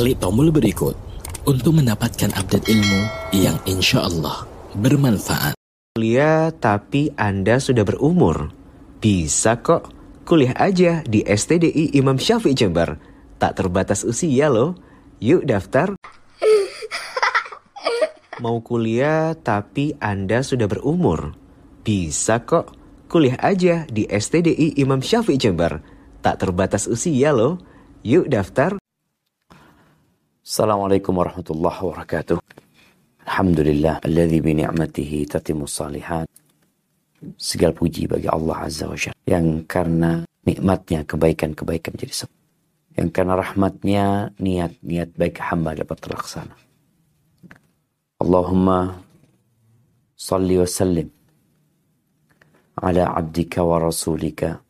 Klik tombol berikut untuk mendapatkan update ilmu yang insya Allah bermanfaat. Kuliah tapi Anda sudah berumur. Bisa kok. Kuliah aja di STDI Imam Syafi'i Jember. Tak terbatas usia loh. Yuk daftar. Mau kuliah tapi Anda sudah berumur. Bisa kok. Kuliah aja di STDI Imam Syafi'i Jember. Tak terbatas usia loh. Yuk daftar. Assalamualaikum warahmatullahi wabarakatuh. Alhamdulillah, alladhi bi ni'matihi tatimu salihat. Segala puji bagi Allah Azza wa Jalla. Yang karena nikmatnya kebaikan-kebaikan jadi sebab. Yang karena rahmatnya niat-niat baik hamba dapat terlaksana. Allahumma salli wa sallim ala abdika wa rasulika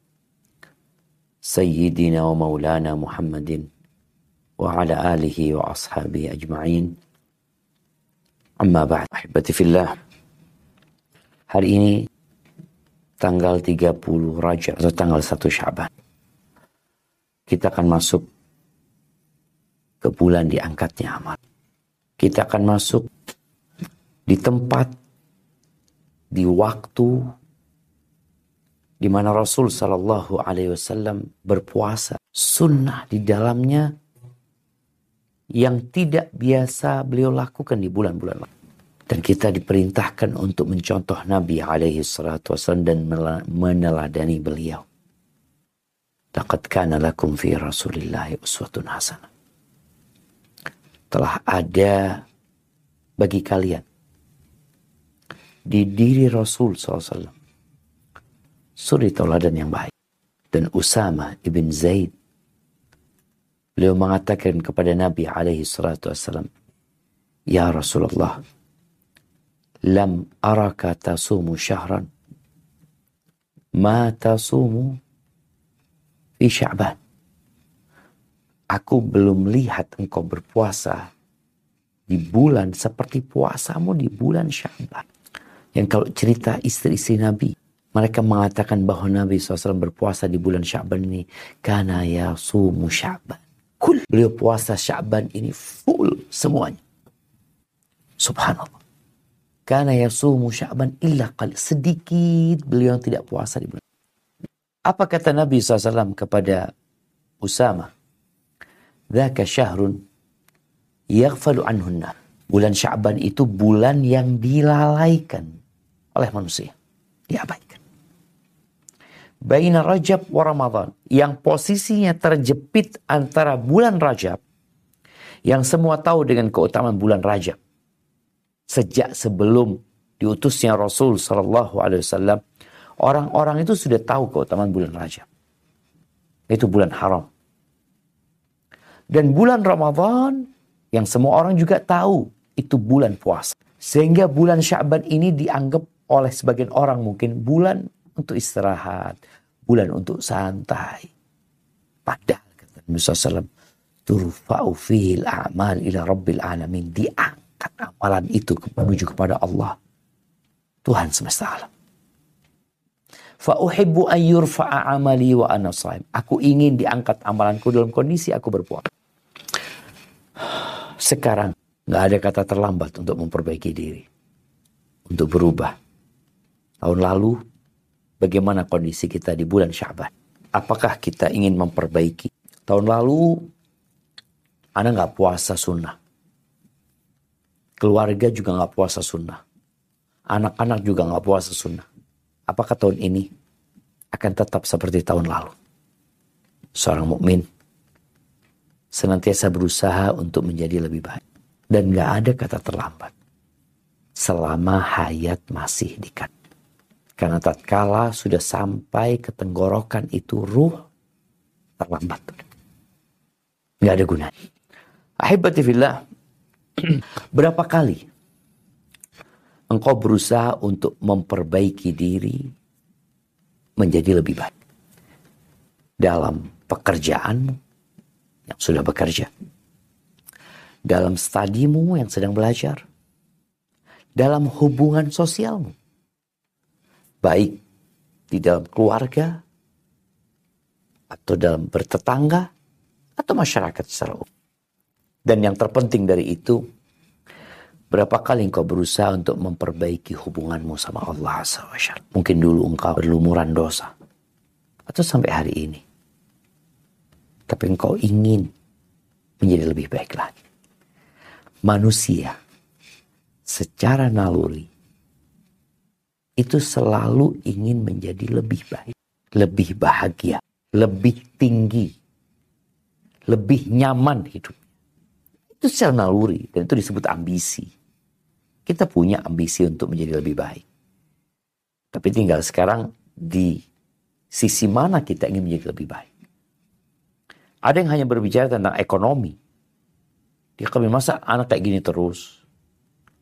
sayyidina wa maulana Muhammadin وعلى آله وأصحابه أجمعين أما بعد أحبتي في الله hari ini tanggal 30 Rajab atau tanggal 1 Syaban kita akan masuk ke bulan diangkatnya amal kita akan masuk di tempat di waktu di mana Rasul Shallallahu Alaihi Wasallam berpuasa sunnah di dalamnya yang tidak biasa beliau lakukan di bulan-bulan lalu. Dan kita diperintahkan untuk mencontoh Nabi alaihi salatu wasallam dan meneladani beliau. Laqad kana lakum fi Rasulillahi uswatun hasanah. Telah ada bagi kalian di diri Rasul SAW suri tauladan yang baik. Dan Usama ibn Zaid Beliau mengatakan kepada Nabi alaihi salatu wassalam, Ya Rasulullah, lam araka tasumu syahran, ma tasumu fi sya'ban. Aku belum lihat engkau berpuasa di bulan seperti puasamu di bulan Sya'ban. Yang kalau cerita istri-istri Nabi, mereka mengatakan bahwa Nabi SAW berpuasa di bulan Sya'ban ini. Karena ya sumu Sya'ban Kul. Beliau puasa Syaban ini full semuanya. Subhanallah. Karena yasumu Syaban illa kali Sedikit beliau tidak puasa di bulan. Apa kata Nabi SAW kepada Usama? Dhaka syahrun yaghfalu anhunna. Bulan Syaban itu bulan yang dilalaikan oleh manusia. Diabaikan baina Rajab wa Ramadan yang posisinya terjepit antara bulan Rajab yang semua tahu dengan keutamaan bulan Rajab. Sejak sebelum diutusnya Rasul Shallallahu Alaihi Wasallam orang-orang itu sudah tahu keutamaan bulan Rajab. Itu bulan haram. Dan bulan Ramadan yang semua orang juga tahu itu bulan puasa. Sehingga bulan Syaban ini dianggap oleh sebagian orang mungkin bulan untuk istirahat, bulan untuk santai. Padahal kata Nabi SAW, turfa'u fihil a'mal ila rabbil alamin. Diangkat amalan itu menuju kepada Allah. Tuhan semesta alam. Fa'uhibbu an yurfa'a amali wa ana. Aku ingin diangkat amalanku dalam kondisi aku berpuasa. Sekarang nggak ada kata terlambat untuk memperbaiki diri. Untuk berubah. Tahun lalu bagaimana kondisi kita di bulan Syaban. Apakah kita ingin memperbaiki? Tahun lalu, Anda nggak puasa sunnah. Keluarga juga nggak puasa sunnah. Anak-anak juga nggak puasa sunnah. Apakah tahun ini akan tetap seperti tahun lalu? Seorang mukmin senantiasa berusaha untuk menjadi lebih baik. Dan nggak ada kata terlambat. Selama hayat masih dikat. Karena tatkala sudah sampai ke tenggorokan itu ruh terlambat. Nggak ada gunanya. Ahibati fillah. Berapa kali engkau berusaha untuk memperbaiki diri menjadi lebih baik. Dalam pekerjaanmu yang sudah bekerja. Dalam studimu yang sedang belajar. Dalam hubungan sosialmu baik di dalam keluarga atau dalam bertetangga atau masyarakat secara umum. Dan yang terpenting dari itu, berapa kali engkau berusaha untuk memperbaiki hubunganmu sama Allah SWT. Mungkin dulu engkau berlumuran dosa. Atau sampai hari ini. Tapi engkau ingin menjadi lebih baik lagi. Manusia secara naluri itu selalu ingin menjadi lebih baik, lebih bahagia, lebih tinggi, lebih nyaman hidup. Itu secara naluri dan itu disebut ambisi. Kita punya ambisi untuk menjadi lebih baik. Tapi tinggal sekarang di sisi mana kita ingin menjadi lebih baik. Ada yang hanya berbicara tentang ekonomi. Dia kami masa anak kayak gini terus.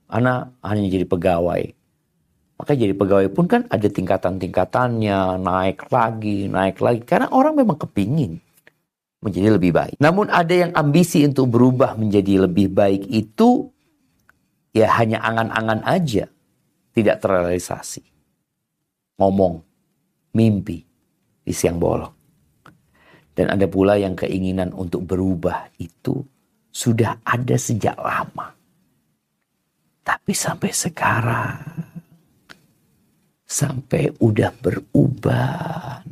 Anak hanya jadi pegawai. Maka jadi pegawai pun kan ada tingkatan-tingkatannya, naik lagi, naik lagi. Karena orang memang kepingin menjadi lebih baik. Namun ada yang ambisi untuk berubah menjadi lebih baik itu ya hanya angan-angan aja, tidak terrealisasi. Ngomong, mimpi di siang bolong. Dan ada pula yang keinginan untuk berubah itu sudah ada sejak lama. Tapi sampai sekarang, sampai udah berubah,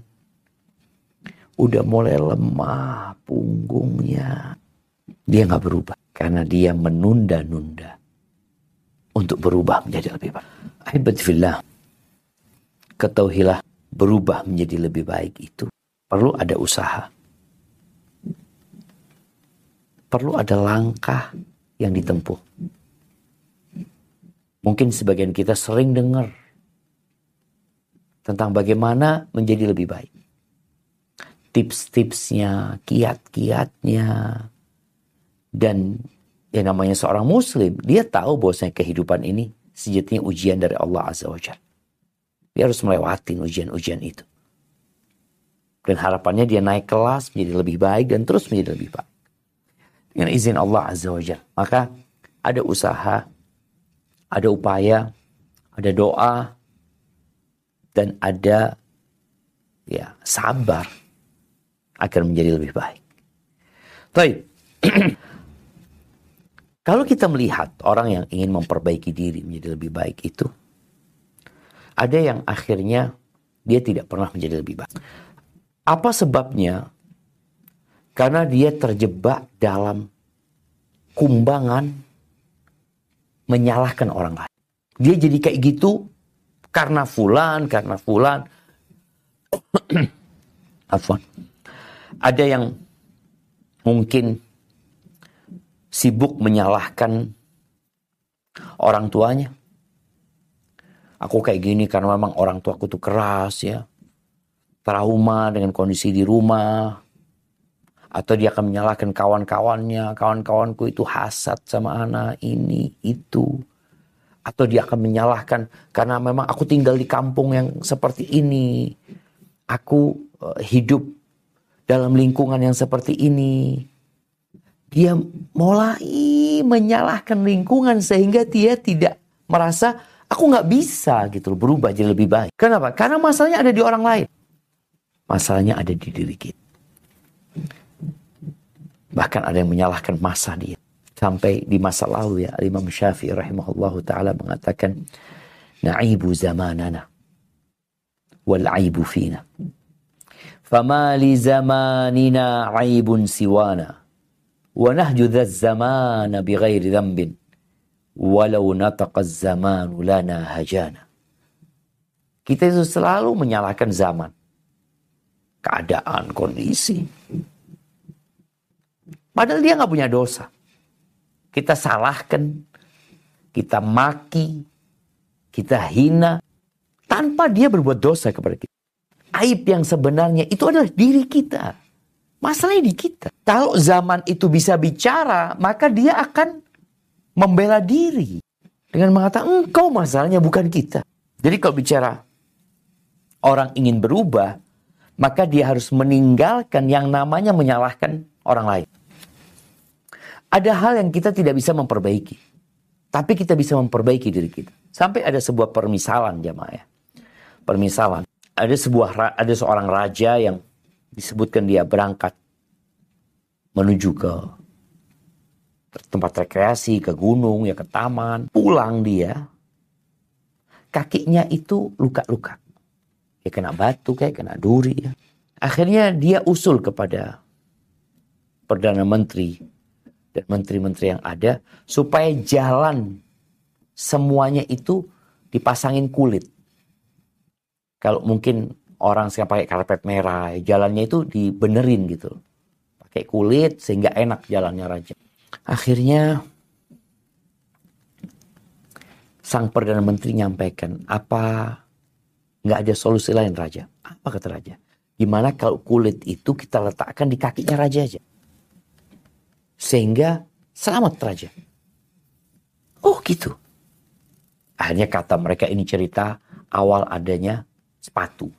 udah mulai lemah punggungnya. Dia nggak berubah karena dia menunda-nunda untuk berubah menjadi lebih baik. Ahibat fillah, ketahuilah berubah menjadi lebih baik itu perlu ada usaha. Perlu ada langkah yang ditempuh. Mungkin sebagian kita sering dengar tentang bagaimana menjadi lebih baik tips-tipsnya, kiat-kiatnya. Dan yang namanya seorang muslim, dia tahu bahwasanya kehidupan ini sejatinya ujian dari Allah Azza wa Jalla. Dia harus melewati ujian-ujian itu. Dan harapannya dia naik kelas menjadi lebih baik dan terus menjadi lebih baik. Dengan izin Allah Azza wa Jalla. Maka ada usaha, ada upaya, ada doa, dan ada ya sabar agar menjadi lebih baik. Baik. Kalau kita melihat orang yang ingin memperbaiki diri menjadi lebih baik itu, ada yang akhirnya dia tidak pernah menjadi lebih baik. Apa sebabnya? Karena dia terjebak dalam kumbangan menyalahkan orang lain. Dia jadi kayak gitu karena fulan, karena fulan. Afwan ada yang mungkin sibuk menyalahkan orang tuanya. Aku kayak gini karena memang orang tuaku tuh keras ya. Trauma dengan kondisi di rumah. Atau dia akan menyalahkan kawan-kawannya. Kawan-kawanku itu hasad sama anak ini, itu. Atau dia akan menyalahkan karena memang aku tinggal di kampung yang seperti ini. Aku uh, hidup dalam lingkungan yang seperti ini. Dia mulai menyalahkan lingkungan sehingga dia tidak merasa aku nggak bisa gitu loh, berubah jadi lebih baik. Kenapa? Karena masalahnya ada di orang lain. Masalahnya ada di diri kita. Bahkan ada yang menyalahkan masa dia sampai di masa lalu ya. Imam Syafi'i rahimahullahu taala mengatakan na'ibu zamanana wal aibu fina. Fama li zamanina aibun siwana wa nahju dzaz zamana bighairi dhanbin walau nataqa zaman lana hajana. Kita itu selalu menyalahkan zaman keadaan kondisi. Padahal dia nggak punya dosa kita salahkan kita maki kita hina tanpa dia berbuat dosa kepada kita aib yang sebenarnya itu adalah diri kita. Masalahnya di kita. Kalau zaman itu bisa bicara, maka dia akan membela diri. Dengan mengatakan, engkau masalahnya bukan kita. Jadi kalau bicara orang ingin berubah, maka dia harus meninggalkan yang namanya menyalahkan orang lain. Ada hal yang kita tidak bisa memperbaiki. Tapi kita bisa memperbaiki diri kita. Sampai ada sebuah permisalan jamaah ya. Permisalan ada sebuah ada seorang raja yang disebutkan dia berangkat menuju ke tempat rekreasi, ke gunung, ya ke taman. Pulang dia, kakinya itu luka-luka. Ya kena batu kayak kena duri ya. Akhirnya dia usul kepada Perdana Menteri dan menteri-menteri yang ada supaya jalan semuanya itu dipasangin kulit. Kalau mungkin orang sekarang pakai karpet merah, jalannya itu dibenerin gitu. Pakai kulit sehingga enak jalannya raja. Akhirnya sang Perdana Menteri nyampaikan, apa nggak ada solusi lain raja? Apa kata raja? Gimana kalau kulit itu kita letakkan di kakinya raja aja? Sehingga selamat raja. Oh gitu. Akhirnya kata mereka ini cerita awal adanya sepatu.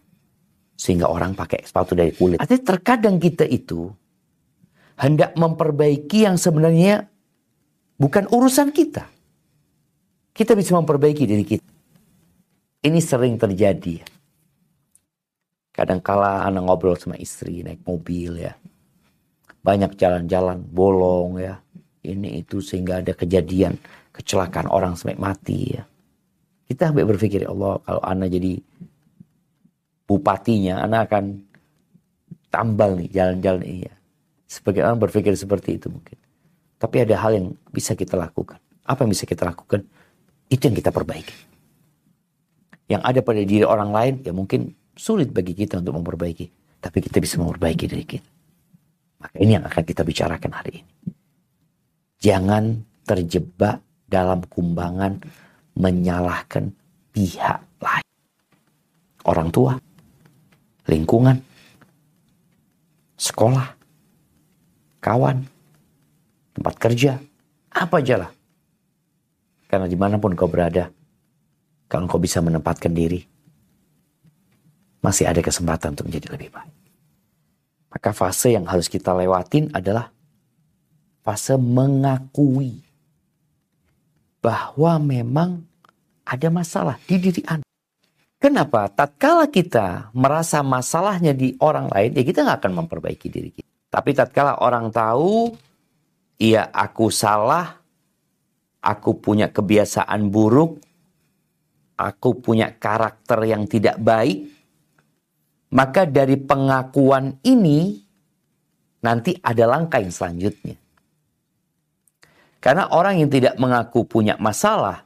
Sehingga orang pakai sepatu dari kulit. Artinya terkadang kita itu hendak memperbaiki yang sebenarnya bukan urusan kita. Kita bisa memperbaiki diri kita. Ini sering terjadi ya. Kadang-kala anak ngobrol sama istri naik mobil ya. Banyak jalan-jalan bolong ya. Ini itu sehingga ada kejadian kecelakaan orang sampai mati ya. Kita sampai berpikir, ya Allah kalau anak jadi bupatinya, anak akan tambal nih jalan-jalan ini ya. Sebagai orang berpikir seperti itu mungkin. Tapi ada hal yang bisa kita lakukan. Apa yang bisa kita lakukan? Itu yang kita perbaiki. Yang ada pada diri orang lain, ya mungkin sulit bagi kita untuk memperbaiki. Tapi kita bisa memperbaiki diri kita. Maka ini yang akan kita bicarakan hari ini. Jangan terjebak dalam kumbangan menyalahkan pihak lain. Orang tua, lingkungan, sekolah, kawan, tempat kerja, apa aja lah. Karena di mana pun kau berada, kalau kau bisa menempatkan diri, masih ada kesempatan untuk menjadi lebih baik. Maka fase yang harus kita lewatin adalah fase mengakui bahwa memang ada masalah di diri Anda. Kenapa? Tatkala kita merasa masalahnya di orang lain, ya kita nggak akan memperbaiki diri kita. Tapi tatkala orang tahu, iya aku salah, aku punya kebiasaan buruk, aku punya karakter yang tidak baik, maka dari pengakuan ini nanti ada langkah yang selanjutnya. Karena orang yang tidak mengaku punya masalah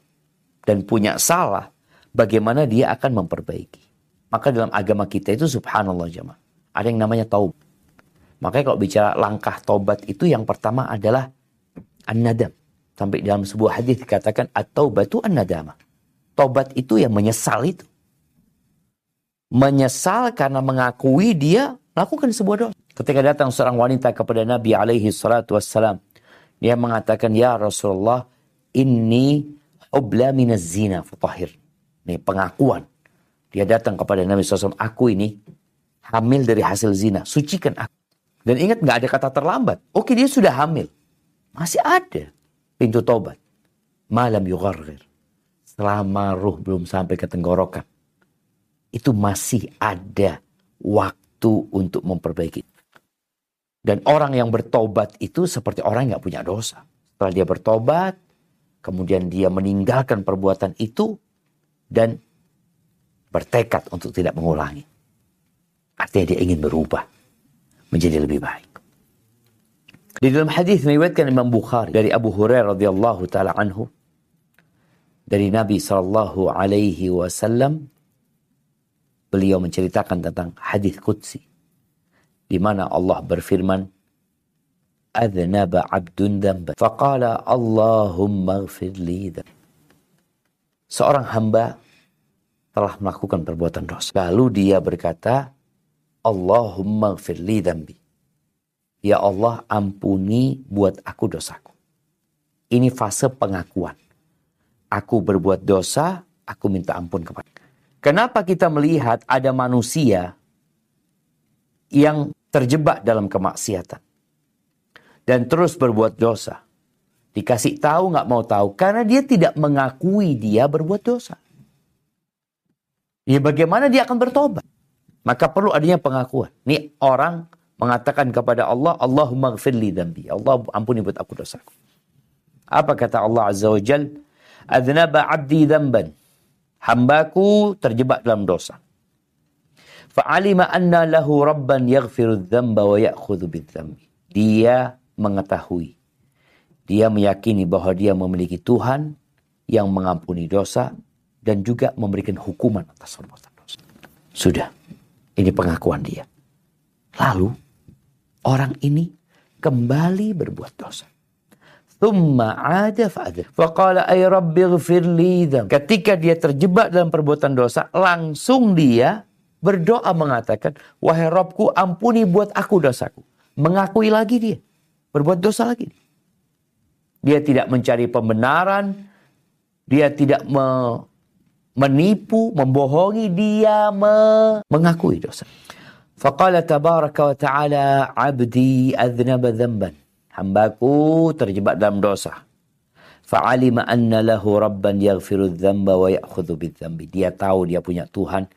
dan punya salah, bagaimana dia akan memperbaiki. Maka dalam agama kita itu subhanallah jemaah. Ada yang namanya taubat. Makanya kalau bicara langkah taubat itu yang pertama adalah an-nadam. Sampai dalam sebuah hadis dikatakan at-taubatu an-nadama. Taubat itu yang menyesal itu. Menyesal karena mengakui dia lakukan sebuah dosa. Ketika datang seorang wanita kepada Nabi alaihi salatu wassalam. Dia mengatakan, Ya Rasulullah, ini ubla minaz zina fatahir. Ini pengakuan. Dia datang kepada Nabi SAW, aku ini hamil dari hasil zina, sucikan aku. Dan ingat nggak ada kata terlambat. Oke dia sudah hamil. Masih ada pintu tobat. Malam yughargir. Selama ruh belum sampai ke tenggorokan. Itu masih ada waktu untuk memperbaiki. Dan orang yang bertobat itu seperti orang yang gak punya dosa. Setelah dia bertobat, kemudian dia meninggalkan perbuatan itu dan bertekad untuk tidak mengulangi. Artinya dia ingin berubah menjadi lebih baik. Di dalam hadis meriwayatkan Imam Bukhari dari Abu Hurairah radhiyallahu taala anhu dari Nabi sallallahu alaihi wasallam beliau menceritakan tentang hadis qudsi di mana Allah berfirman adnaba abdun dhanba faqala Allahumma ighfir li seorang hamba telah melakukan perbuatan dosa. Lalu dia berkata Allahumma ighfir li dhanbi. Ya Allah ampuni buat aku dosaku. Ini fase pengakuan. Aku berbuat dosa aku minta ampun kepada Kenapa kita melihat ada manusia yang terjebak dalam kemaksiatan dan terus berbuat dosa. Dikasih tahu nggak mau tahu karena dia tidak mengakui dia berbuat dosa. Ya bagaimana dia akan bertobat? Maka perlu adanya pengakuan. Ini orang mengatakan kepada Allah, Allahumma gfirli dambi. Allah ampuni buat aku dosaku. Apa kata Allah Azza wa Jal? Adnaba abdi dhanban. Hambaku terjebak dalam dosa. Fa'alima anna lahu rabban yaghfiru dzamba wa ya'khudhu bidzambi. Dia mengetahui. Dia meyakini bahwa dia memiliki Tuhan yang mengampuni dosa dan juga memberikan hukuman atas perbuatan dosa. Sudah. Ini pengakuan dia. Lalu orang ini kembali berbuat dosa. Thumma ada fa'adha. Faqala ay rabbi ghafirli Ketika dia terjebak dalam perbuatan dosa, langsung dia berdoa mengatakan, wahai Robku ampuni buat aku dosaku. Mengakui lagi dia. Berbuat dosa lagi. Dia tidak mencari pembenaran. Dia tidak me menipu, membohongi. Dia me mengakui dosa. Faqala tabaraka wa ta'ala abdi adnaba dhanban. Hambaku terjebak dalam dosa. Fa'alima anna lahu rabban yaghfiru dzamba wa ya'khudhu bidzambi. Dia tahu dia punya Tuhan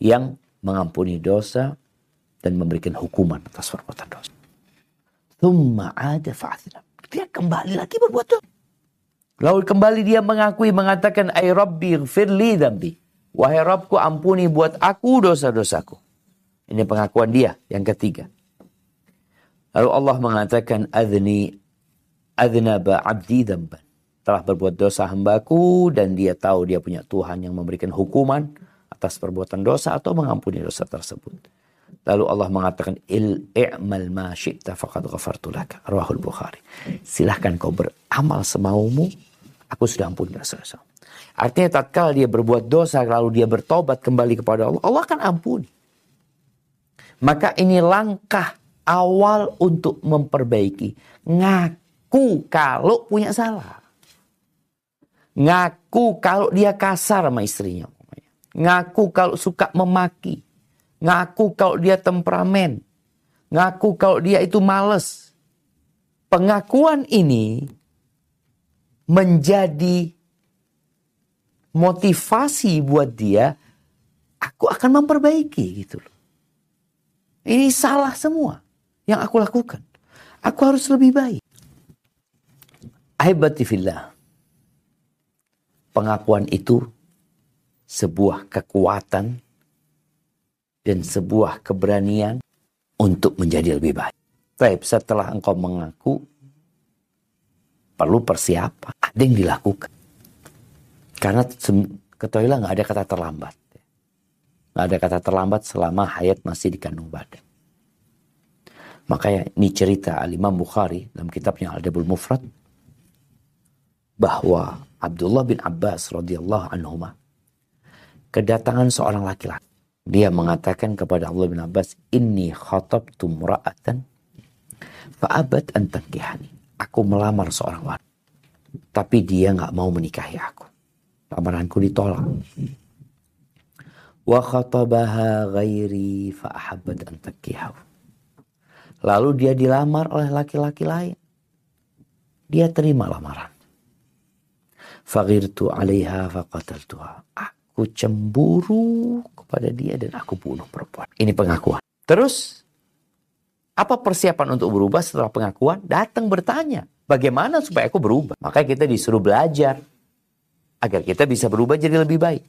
yang mengampuni dosa dan memberikan hukuman atas perbuatan dosa. Thumma ada fa'athna. Dia kembali lagi berbuat dosa. Lalu kembali dia mengakui mengatakan ay rabbi firli dambi. Wahai Rabbku ampuni buat aku dosa-dosaku. Ini pengakuan dia yang ketiga. Lalu Allah mengatakan adni adnaba abdi damban. Telah berbuat dosa hambaku dan dia tahu dia punya Tuhan yang memberikan hukuman atas perbuatan dosa atau mengampuni dosa tersebut. Lalu Allah mengatakan il i'mal ma syi'ta faqad ghafartu laka. Rawahul Bukhari. Silahkan kau beramal semaumu, aku sudah ampuni dosa-dosa. Artinya tatkala dia berbuat dosa lalu dia bertobat kembali kepada Allah, Allah akan ampuni. Maka ini langkah awal untuk memperbaiki. Ngaku kalau punya salah. Ngaku kalau dia kasar sama istrinya. Ngaku kalau suka memaki. Ngaku kalau dia temperamen. Ngaku kalau dia itu males. Pengakuan ini menjadi motivasi buat dia. Aku akan memperbaiki gitu loh. Ini salah semua yang aku lakukan. Aku harus lebih baik. Ahibati Pengakuan itu sebuah kekuatan dan sebuah keberanian untuk menjadi lebih baik. Tapi setelah engkau mengaku, perlu persiapan. Ada yang dilakukan. Karena ketahuilah nggak ada kata terlambat. Nggak ada kata terlambat selama hayat masih dikandung badan. Makanya ini cerita Al-Imam Bukhari dalam kitabnya Al-Dabul Mufrad bahwa Abdullah bin Abbas radhiyallahu anhu kedatangan seorang laki-laki. Dia mengatakan kepada Allah bin Abbas, Inni khatabtu mura'atan fa'abat antakihani. Aku melamar seorang wanita. Tapi dia nggak mau menikahi aku. Lamaranku ditolak. Wa khatabaha ghairi fa'ahabat antakihahu. Lalu dia dilamar oleh laki-laki lain. Dia terima lamaran. Faghirtu alaiha faqataltuha. Aku cemburu kepada dia dan aku bunuh perempuan. Ini pengakuan. Terus, apa persiapan untuk berubah setelah pengakuan? Datang bertanya, bagaimana supaya aku berubah? Maka kita disuruh belajar agar kita bisa berubah jadi lebih baik.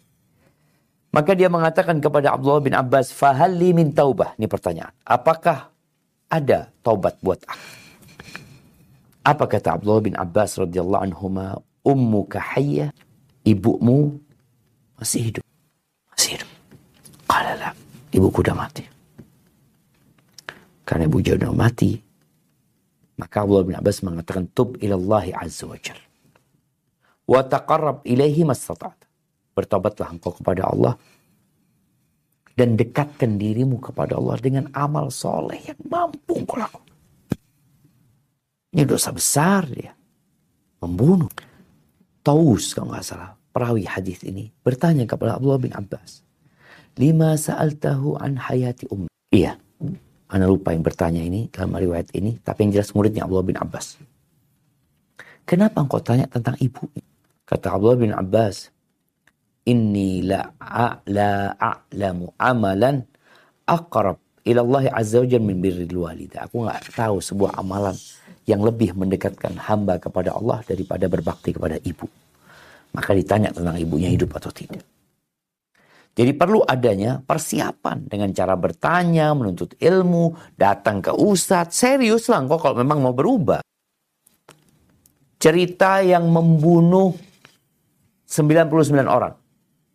Maka dia mengatakan kepada Abdullah bin Abbas, "Fahalli min taubah." Ini pertanyaan. Apakah ada taubat buat aku? Apa kata Abdullah bin Abbas radhiyallahu anhu, "Ummuka hayyah?" Ibumu masih hidup. Masih hidup. Kalalah, ibuku udah mati. Karena ibu udah mati, maka Allah bin Abbas mengatakan tub ilallahi azza wa jal. Wa taqarrab ilaihi mastata'at. Bertobatlah engkau kepada Allah dan dekatkan dirimu kepada Allah dengan amal soleh yang mampu lakukan. Ini dosa besar dia. Membunuh. Taus kalau nggak salah perawi hadis ini bertanya kepada Abdullah bin Abbas. Lima sa'altahu an hayati ummi. Iya. Anda lupa yang bertanya ini dalam riwayat ini. Tapi yang jelas muridnya Abdullah bin Abbas. Kenapa engkau tanya tentang ibu? Kata Abdullah bin Abbas. Inni la la a'lamu amalan aqrab ila Allah azza wa jalla min birril walidah. Aku nggak tahu sebuah amalan yang lebih mendekatkan hamba kepada Allah daripada berbakti kepada ibu. Maka ditanya tentang ibunya hidup atau tidak. Jadi perlu adanya persiapan dengan cara bertanya, menuntut ilmu, datang ke ustadz. Serius lah kok kalau memang mau berubah. Cerita yang membunuh 99 orang.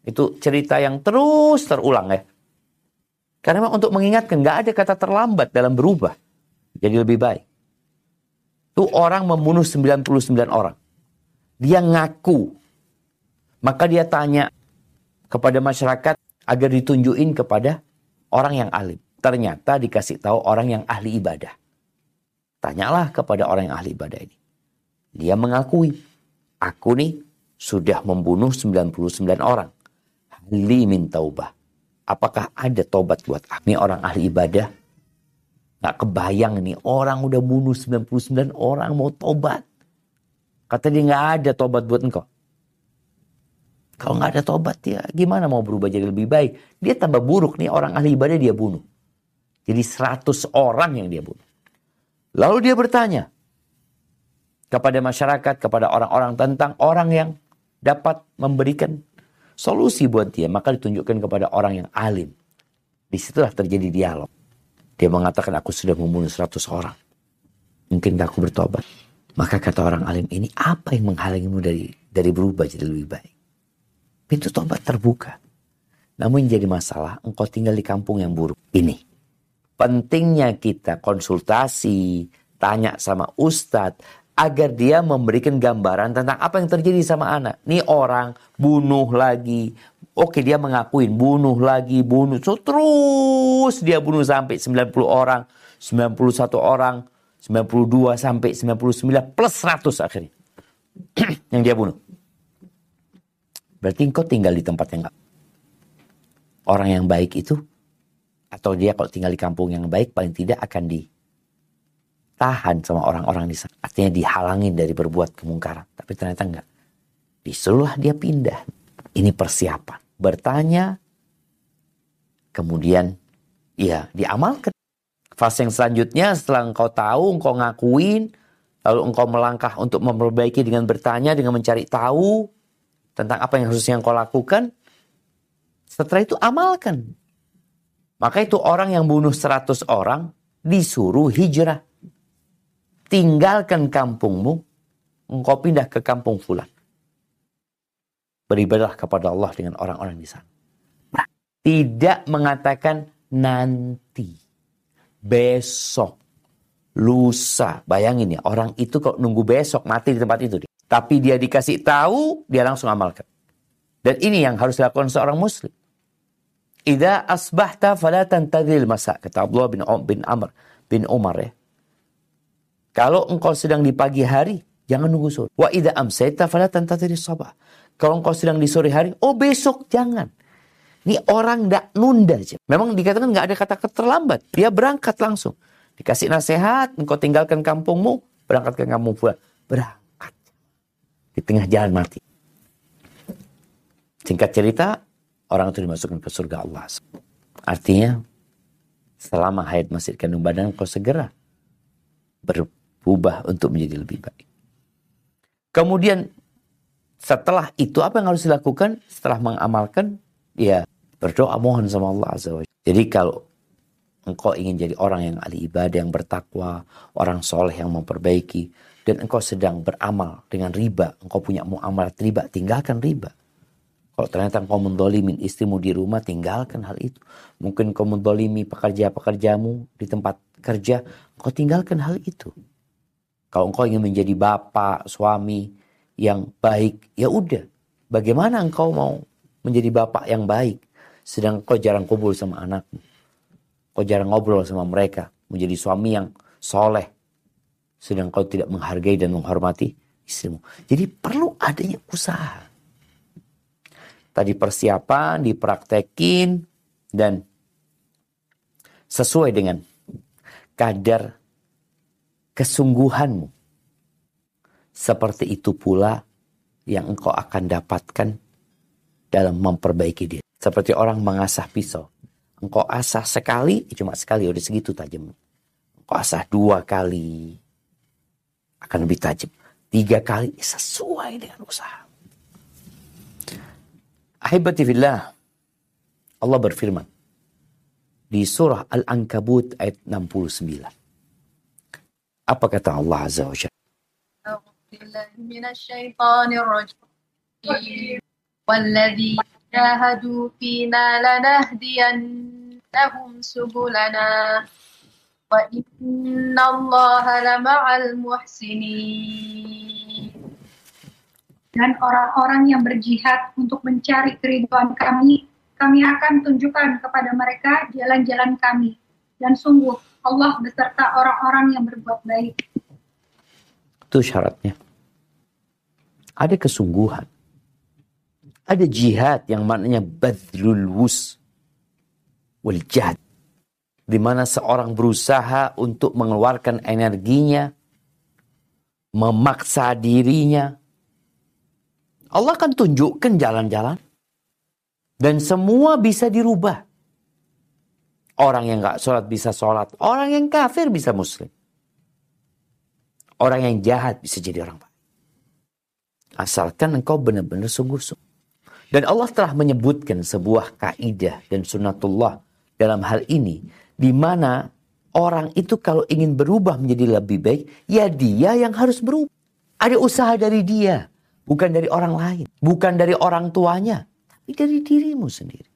Itu cerita yang terus terulang ya. Karena memang untuk mengingatkan, nggak ada kata terlambat dalam berubah. Jadi lebih baik. Itu orang membunuh 99 orang. Dia ngaku. Maka dia tanya kepada masyarakat agar ditunjukin kepada orang yang alim. Ternyata dikasih tahu orang yang ahli ibadah. Tanyalah kepada orang yang ahli ibadah ini. Dia mengakui, aku nih sudah membunuh 99 orang. Hali min taubah apakah ada tobat buat aku? Ini orang ahli ibadah. Gak kebayang nih orang udah bunuh 99 orang mau tobat. Kata dia gak ada tobat buat engkau. Kalau gak ada tobat ya gimana mau berubah jadi lebih baik. Dia tambah buruk nih orang ahli ibadah dia bunuh. Jadi 100 orang yang dia bunuh. Lalu dia bertanya kepada masyarakat, kepada orang-orang tentang orang yang dapat memberikan solusi buat dia, maka ditunjukkan kepada orang yang alim. Di situlah terjadi dialog. Dia mengatakan, aku sudah membunuh 100 orang. Mungkin aku bertobat. Maka kata orang alim ini, apa yang menghalangimu dari dari berubah jadi lebih baik? Pintu tobat terbuka. Namun jadi masalah, engkau tinggal di kampung yang buruk. Ini. Pentingnya kita konsultasi, tanya sama ustadz, agar dia memberikan gambaran tentang apa yang terjadi sama anak. Ini orang bunuh lagi. Oke dia mengakuin bunuh lagi, bunuh. So, terus dia bunuh sampai 90 orang, 91 orang, 92 sampai 99 plus 100 akhirnya. yang dia bunuh. Berarti engkau tinggal di tempat yang. Orang yang baik itu, atau dia kalau tinggal di kampung yang baik paling tidak akan di tahan sama orang-orang di sana. Artinya dihalangin dari berbuat kemungkaran. Tapi ternyata enggak. Disuruhlah dia pindah. Ini persiapan. Bertanya, kemudian ya diamalkan. Fase yang selanjutnya setelah engkau tahu, engkau ngakuin, lalu engkau melangkah untuk memperbaiki dengan bertanya, dengan mencari tahu tentang apa yang harusnya engkau lakukan. Setelah itu amalkan. Maka itu orang yang bunuh 100 orang disuruh hijrah tinggalkan kampungmu, engkau pindah ke kampung fulan. Beribadah kepada Allah dengan orang-orang di sana. Nah, tidak mengatakan nanti, besok, lusa. Bayangin ya, orang itu kalau nunggu besok mati di tempat itu. Tapi dia dikasih tahu, dia langsung amalkan. Dan ini yang harus dilakukan seorang muslim. Ida asbahta falatan tadil masa. Kata Abdullah bin, bin Amr bin Umar ya. Kalau engkau sedang di pagi hari, jangan nunggu sore. Wa idza amsayta fala tantadhiri sabah. Kalau engkau sedang di sore hari, oh besok jangan. Ini orang tidak nunda aja. Memang dikatakan nggak ada kata terlambat. Dia berangkat langsung. Dikasih nasihat, engkau tinggalkan kampungmu, berangkat ke kampung pula. Berangkat. Di tengah jalan mati. Singkat cerita, orang itu dimasukkan ke surga Allah. Artinya, selama hayat masih kandung badan, kau segera ber, berubah untuk menjadi lebih baik. Kemudian setelah itu apa yang harus dilakukan? Setelah mengamalkan, ya berdoa mohon sama Allah Azza wa Jadi kalau engkau ingin jadi orang yang ahli ibadah, yang bertakwa, orang soleh yang memperbaiki, dan engkau sedang beramal dengan riba, engkau punya muamalat riba, tinggalkan riba. Kalau ternyata engkau mendolimin istrimu di rumah, tinggalkan hal itu. Mungkin engkau mendolimi pekerja-pekerjamu di tempat kerja, engkau tinggalkan hal itu. Kalau engkau ingin menjadi bapak, suami yang baik, ya udah. Bagaimana engkau mau menjadi bapak yang baik, sedang kau jarang kumpul sama anakmu. Kau jarang ngobrol sama mereka, menjadi suami yang soleh, sedang kau tidak menghargai dan menghormati istrimu. Jadi perlu adanya usaha. Tadi persiapan, dipraktekin, dan sesuai dengan kadar kesungguhanmu. Seperti itu pula yang engkau akan dapatkan dalam memperbaiki diri. Seperti orang mengasah pisau. Engkau asah sekali, cuma sekali, udah segitu tajam. Engkau asah dua kali. akan lebih tajam. Tiga kali sesuai dengan usaha. Ahibati fillah. Allah berfirman. Di surah Al-Ankabut ayat 69. Apa kata Allah Azza wa Jalla? أعوذ بالله من الشيطان الرجيم والذي جاهدوا فينا لنهدينهم سبلنا وإن الله لمع المحسنين dan orang-orang yang berjihad untuk mencari keriduan kami, kami akan tunjukkan kepada mereka jalan-jalan kami. Dan sungguh, Allah beserta orang-orang yang berbuat baik. Itu syaratnya. Ada kesungguhan. Ada jihad yang maknanya badlul wus wal jihad. Di mana seorang berusaha untuk mengeluarkan energinya, memaksa dirinya. Allah akan tunjukkan jalan-jalan. Dan semua bisa dirubah. Orang yang gak sholat bisa sholat. Orang yang kafir bisa muslim. Orang yang jahat bisa jadi orang baik. Asalkan engkau benar-benar sungguh-sungguh. Dan Allah telah menyebutkan sebuah kaidah dan sunnatullah dalam hal ini. Di mana orang itu kalau ingin berubah menjadi lebih baik, ya dia yang harus berubah. Ada usaha dari dia. Bukan dari orang lain. Bukan dari orang tuanya. Tapi dari dirimu sendiri.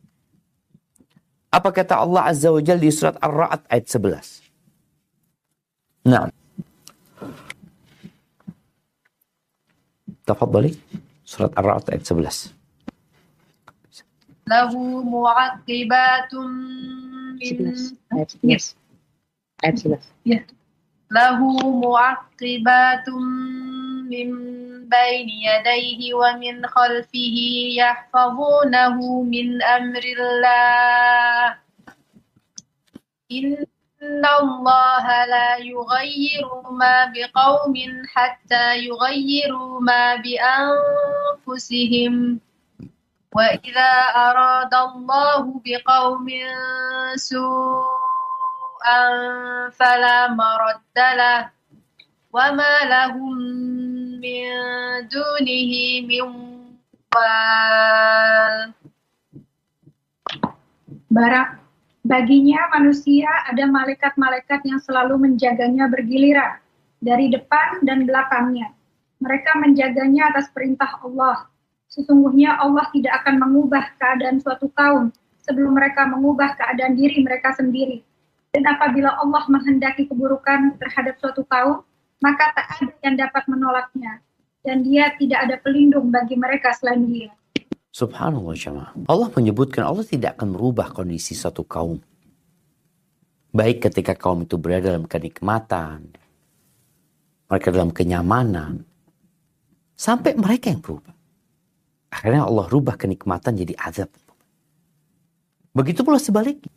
Apa kata Allah Azza wa Jal di surat Ar-Ra'at ayat 11? Nah. Tafadhali. Surat Ar-Ra'at ayat 11. Lahu mu'aqibatun min Ayat 11. Ayat 11. Ya. Iya. Lahu mu'aqibatun من بين يديه ومن خلفه يحفظونه من أمر الله. إن الله لا يغير ما بقوم حتى يغيروا ما بأنفسهم. وإذا أراد الله بقوم سوءا فلا مرد له. وما لهم من دونه من وال Barak, baginya manusia ada malaikat-malaikat yang selalu menjaganya bergiliran dari depan dan belakangnya. Mereka menjaganya atas perintah Allah. Sesungguhnya Allah tidak akan mengubah keadaan suatu kaum sebelum mereka mengubah keadaan diri mereka sendiri. Dan apabila Allah menghendaki keburukan terhadap suatu kaum, maka tak ada yang dapat menolaknya. Dan dia tidak ada pelindung bagi mereka selain dia. Subhanallah jemaah. Allah menyebutkan Allah tidak akan merubah kondisi satu kaum. Baik ketika kaum itu berada dalam kenikmatan. Mereka dalam kenyamanan. Sampai mereka yang berubah. Akhirnya Allah rubah kenikmatan jadi azab. Begitu pula sebaliknya.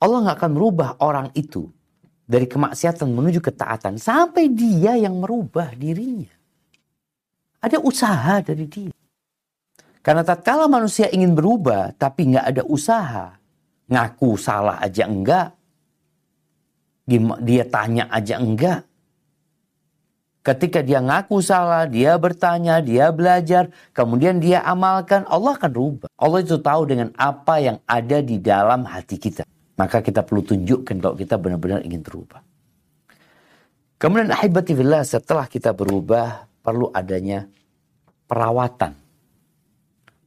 Allah nggak akan merubah orang itu dari kemaksiatan menuju ketaatan sampai dia yang merubah dirinya. Ada usaha dari dia. Karena tatkala manusia ingin berubah tapi nggak ada usaha, ngaku salah aja enggak, dia tanya aja enggak. Ketika dia ngaku salah, dia bertanya, dia belajar, kemudian dia amalkan, Allah akan rubah. Allah itu tahu dengan apa yang ada di dalam hati kita. Maka kita perlu tunjukkan kalau kita benar-benar ingin berubah. Kemudian ahibati setelah kita berubah perlu adanya perawatan.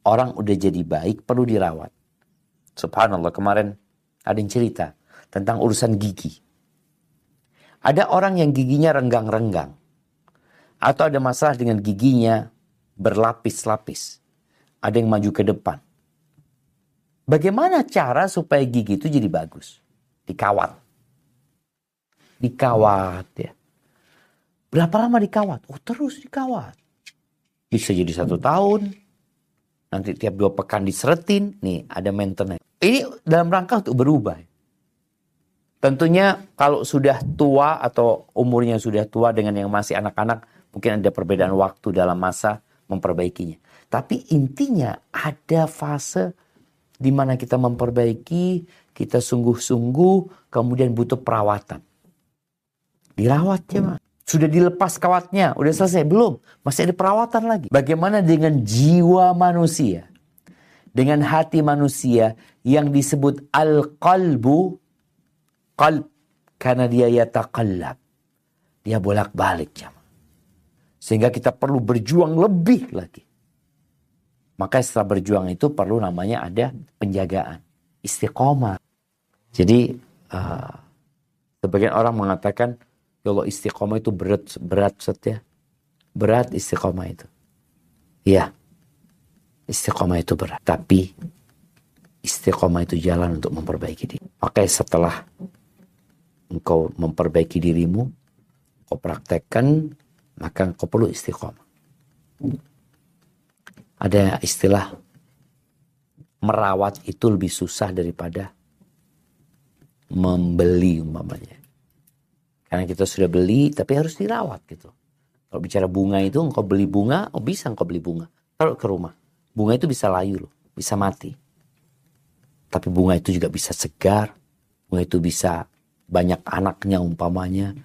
Orang udah jadi baik perlu dirawat. Subhanallah kemarin ada yang cerita tentang urusan gigi. Ada orang yang giginya renggang-renggang. Atau ada masalah dengan giginya berlapis-lapis. Ada yang maju ke depan. Bagaimana cara supaya gigi itu jadi bagus? Dikawat. Dikawat ya. Berapa lama dikawat? Oh terus dikawat. Bisa jadi satu tahun. Nanti tiap dua pekan diseretin. Nih ada maintenance. Ini dalam rangka untuk berubah. Tentunya kalau sudah tua atau umurnya sudah tua dengan yang masih anak-anak. Mungkin ada perbedaan waktu dalam masa memperbaikinya. Tapi intinya ada fase di mana kita memperbaiki, kita sungguh-sungguh, kemudian butuh perawatan. Dirawat ya, Mak. Sudah dilepas kawatnya, udah selesai belum? Masih ada perawatan lagi. Bagaimana dengan jiwa manusia? Dengan hati manusia yang disebut al-qalbu qalb karena dia yataqallab. Dia bolak-balik jamaah. Sehingga kita perlu berjuang lebih lagi. Maka setelah berjuang itu perlu namanya ada penjagaan. Istiqomah. Jadi uh, sebagian orang mengatakan ya Allah istiqomah itu berat berat setia. Berat istiqomah itu. Iya. Istiqomah itu berat. Tapi istiqomah itu jalan untuk memperbaiki diri. Maka setelah engkau memperbaiki dirimu, kau praktekkan maka kau perlu istiqomah. Ada istilah merawat itu lebih susah daripada membeli umpamanya. Karena kita sudah beli tapi harus dirawat gitu. Kalau bicara bunga itu engkau beli bunga, oh bisa engkau beli bunga. Taruh ke rumah. Bunga itu bisa layu loh, bisa mati. Tapi bunga itu juga bisa segar. Bunga itu bisa banyak anaknya umpamanya.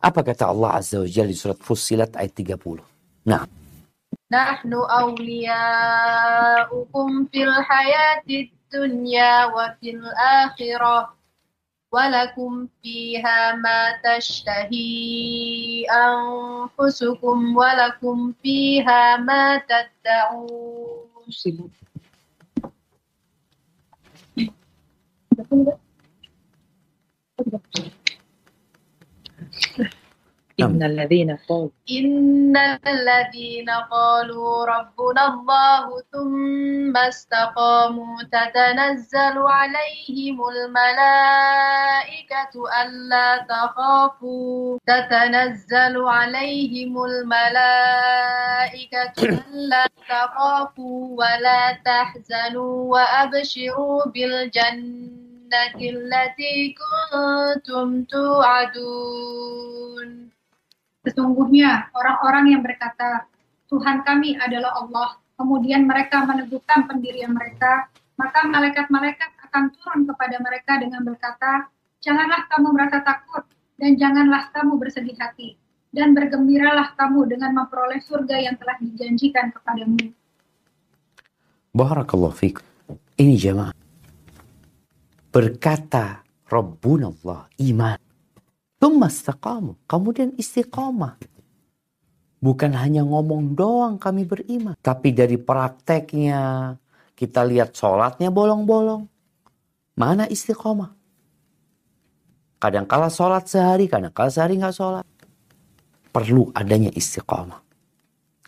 Apa kata Allah Azza wa Jalla di surat Fussilat ayat 30? Nah. نحن أولياؤكم في الحياة الدنيا وفي الآخرة ولكم فيها ما تشتهي أنفسكم ولكم فيها ما تدعون Thank you. إن الذين قالوا إن الذين قالوا ربنا الله ثم استقاموا تتنزل عليهم الملائكة ألا تخافوا. تتنزل عليهم الملائكة ألا تخافوا ولا تحزنوا وأبشروا بالجنة التي كنتم توعدون. Sesungguhnya orang-orang yang berkata, Tuhan kami adalah Allah, kemudian mereka meneguhkan pendirian mereka, maka malaikat-malaikat akan turun kepada mereka dengan berkata, Janganlah kamu merasa takut, dan janganlah kamu bersedih hati, dan bergembiralah kamu dengan memperoleh surga yang telah dijanjikan kepadamu. Barakallahu fikum. Ini jemaah. Berkata Rabbuna Allah, iman. Tumma istaqamu. Kemudian istiqamah. Bukan hanya ngomong doang kami beriman. Tapi dari prakteknya kita lihat sholatnya bolong-bolong. Mana istiqomah? Kadang kala sholat sehari, kadang kala sehari nggak sholat. Perlu adanya istiqomah.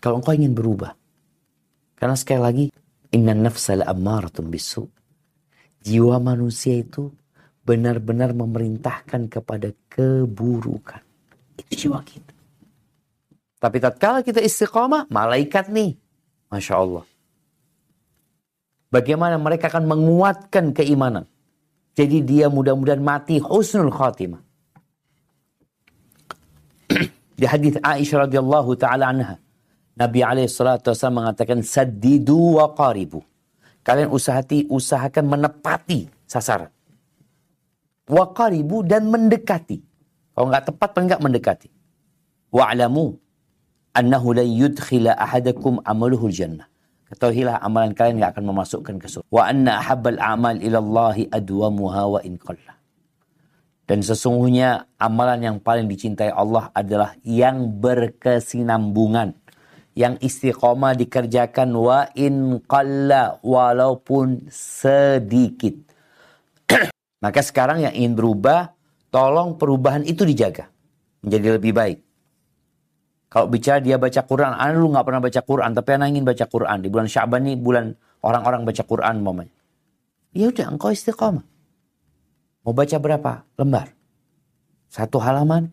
Kalau engkau ingin berubah. Karena sekali lagi, inna nafsa ammaratun bisu. Jiwa manusia itu benar-benar memerintahkan kepada keburukan. Itu jiwa kita. Tapi tatkala kita istiqomah, malaikat nih. Masya Allah. Bagaimana mereka akan menguatkan keimanan. Jadi dia mudah-mudahan mati husnul khatimah. Di hadis Aisyah radhiyallahu taala anha, Nabi alaihi salatu mengatakan saddidu wa qaribu. Kalian usahati usahakan menepati sasaran waqaribu dan mendekati. Kalau nggak tepat paling nggak mendekati. Wa'lamu annahu la yudkhila ahadakum amaluhul jannah. Ketahuilah amalan kalian nggak akan memasukkan ke surga. Wa anna ahabbal a'mal ila Allahi adwamuha wa in qalla. Dan sesungguhnya amalan yang paling dicintai Allah adalah yang berkesinambungan. Yang istiqomah dikerjakan wa in qalla walaupun sedikit. Maka sekarang yang ingin berubah, tolong perubahan itu dijaga. Menjadi lebih baik. Kalau bicara dia baca Quran, anak lu nggak pernah baca Quran, tapi anak ingin baca Quran. Di bulan Syaban ini bulan orang-orang baca Quran momennya. Ya udah, engkau istiqomah. Mau baca berapa lembar? Satu halaman,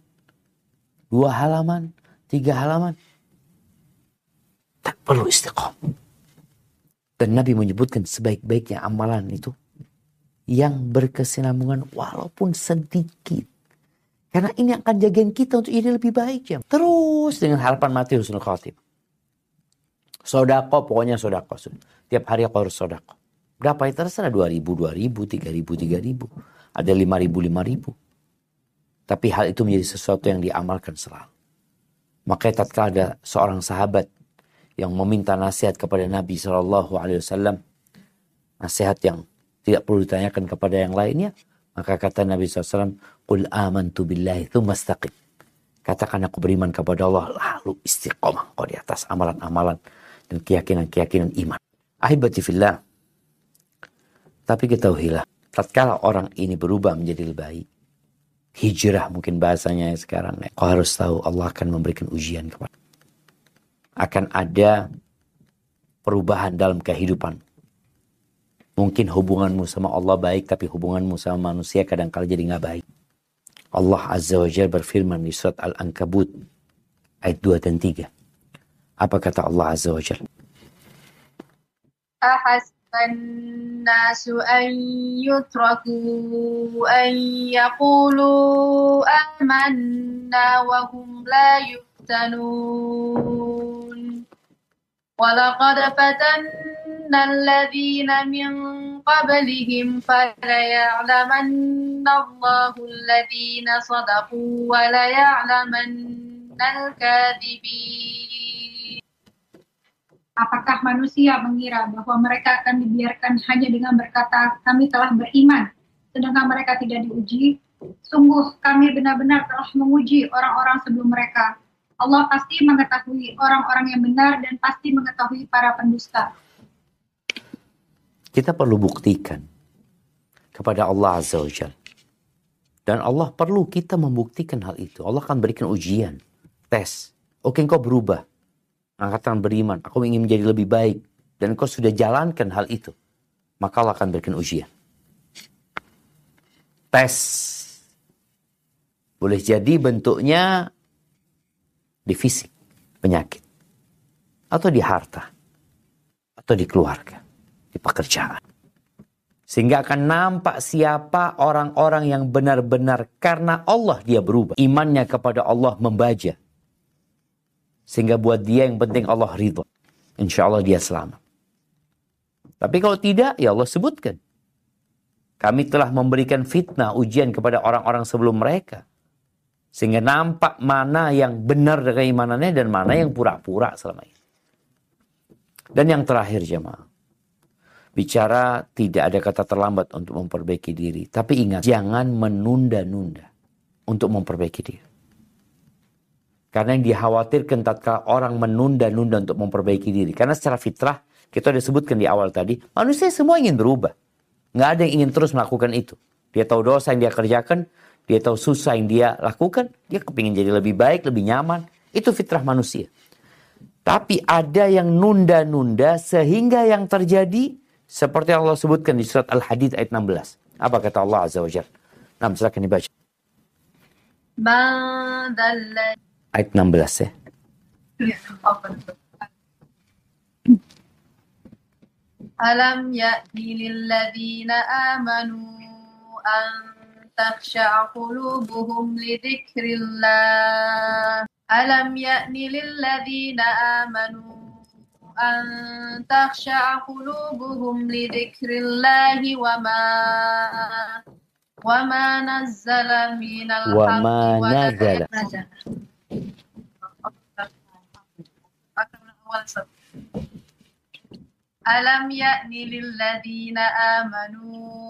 dua halaman, tiga halaman. Tak perlu istiqomah. Dan Nabi menyebutkan sebaik-baiknya amalan itu yang berkesinambungan walaupun sedikit. Karena ini akan jagain kita untuk jadi lebih baik ya. Terus dengan harapan mati husnul khatim. Sodako pokoknya sodako. Tiap hari aku harus sodako. Berapa itu terserah 2000, 2000, 3000, 3000. Ada 5000, 5000. Tapi hal itu menjadi sesuatu yang diamalkan selalu. Makanya tatkala ada seorang sahabat yang meminta nasihat kepada Nabi Wasallam, nasihat yang tidak perlu ditanyakan kepada yang lainnya, maka kata Nabi SAW, Qul amantu billahi thumma istaqim. Katakan aku beriman kepada Allah, lalu istiqomah kau di atas amalan-amalan dan keyakinan-keyakinan iman. Ahibati fillah. Tapi ketahuilah, tatkala orang ini berubah menjadi lebih baik, hijrah mungkin bahasanya sekarang. Ya. Kau harus tahu Allah akan memberikan ujian kepada. Akan ada perubahan dalam kehidupan. Mungkin hubunganmu sama Allah baik, tapi hubunganmu sama manusia kadang kala jadi nggak baik. Allah Azza wa Jalla berfirman di surat Al-Ankabut ayat 2 dan 3. Apa kata Allah Azza wa Jalla? Ahasbannasu an yutraku an yaqulu amanna wa hum la yuftanun. ولقد فتنا الذين من قبلهم فليعلمن الله الذين صدقوا وليعلمن الكاذبين Apakah manusia mengira bahwa mereka akan dibiarkan hanya dengan berkata, "Kami telah beriman," sedangkan mereka tidak diuji? Sungguh, kami benar-benar telah menguji orang-orang sebelum mereka. Allah pasti mengetahui orang-orang yang benar dan pasti mengetahui para pendusta. Kita perlu buktikan kepada Allah Azza wa Jal. Dan Allah perlu kita membuktikan hal itu. Allah akan berikan ujian, tes. Oke, engkau berubah angkatan beriman, aku ingin menjadi lebih baik, dan kau sudah jalankan hal itu, maka Allah akan berikan ujian. Tes. Boleh jadi bentuknya di fisik, penyakit. Atau di harta. Atau di keluarga. Di pekerjaan. Sehingga akan nampak siapa orang-orang yang benar-benar karena Allah dia berubah. Imannya kepada Allah membaja sehingga buat dia yang penting Allah ridho. Insya Allah dia selamat. Tapi kalau tidak, ya Allah sebutkan. Kami telah memberikan fitnah, ujian kepada orang-orang sebelum mereka. Sehingga nampak mana yang benar dengan imanannya dan mana yang pura-pura selama ini. Dan yang terakhir jemaah. Bicara tidak ada kata terlambat untuk memperbaiki diri. Tapi ingat, jangan menunda-nunda untuk memperbaiki diri. Karena yang dikhawatirkan tatkala orang menunda-nunda untuk memperbaiki diri. Karena secara fitrah, kita sudah sebutkan di awal tadi, manusia semua ingin berubah. Nggak ada yang ingin terus melakukan itu. Dia tahu dosa yang dia kerjakan, dia tahu susah yang dia lakukan, dia kepingin jadi lebih baik, lebih nyaman. Itu fitrah manusia. Tapi ada yang nunda-nunda sehingga yang terjadi seperti Allah sebutkan di surat Al-Hadid ayat 16. Apa kata Allah Azza wa Jalla? Nah, silakan dibaca ayat 16 ya. Alam ya'ni lilladzina amanu an تخشع قلوبهم لذكر الله. ألم يأن للذين آمنوا أن تخشع قلوبهم لذكر الله وما وما نزل من الحق وما نزل. ألم يأن للذين آمنوا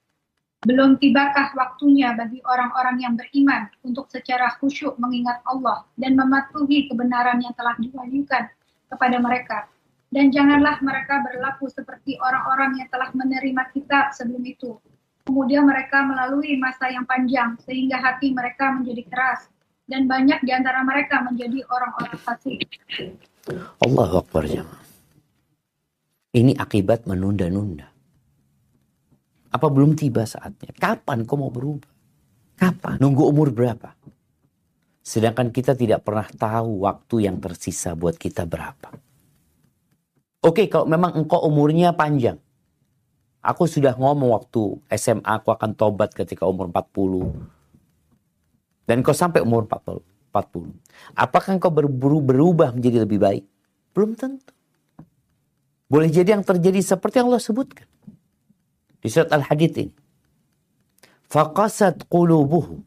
Belum tibakah waktunya bagi orang-orang yang beriman untuk secara khusyuk mengingat Allah dan mematuhi kebenaran yang telah diwahyukan kepada mereka dan janganlah mereka berlaku seperti orang-orang yang telah menerima kitab sebelum itu. Kemudian mereka melalui masa yang panjang sehingga hati mereka menjadi keras dan banyak di antara mereka menjadi orang-orang fasik. Allah Akbar jemaah. Ini akibat menunda-nunda. Apa belum tiba saatnya? Kapan kau mau berubah? Kapan? Nunggu umur berapa? Sedangkan kita tidak pernah tahu waktu yang tersisa buat kita berapa. Oke, kalau memang engkau umurnya panjang. Aku sudah ngomong waktu SMA aku akan tobat ketika umur 40. Dan kau sampai umur 40. Apakah engkau berburu berubah menjadi lebih baik? Belum tentu. Boleh jadi yang terjadi seperti yang Allah sebutkan. Di surat Al-Hadid ini. Faqasat qulubuhum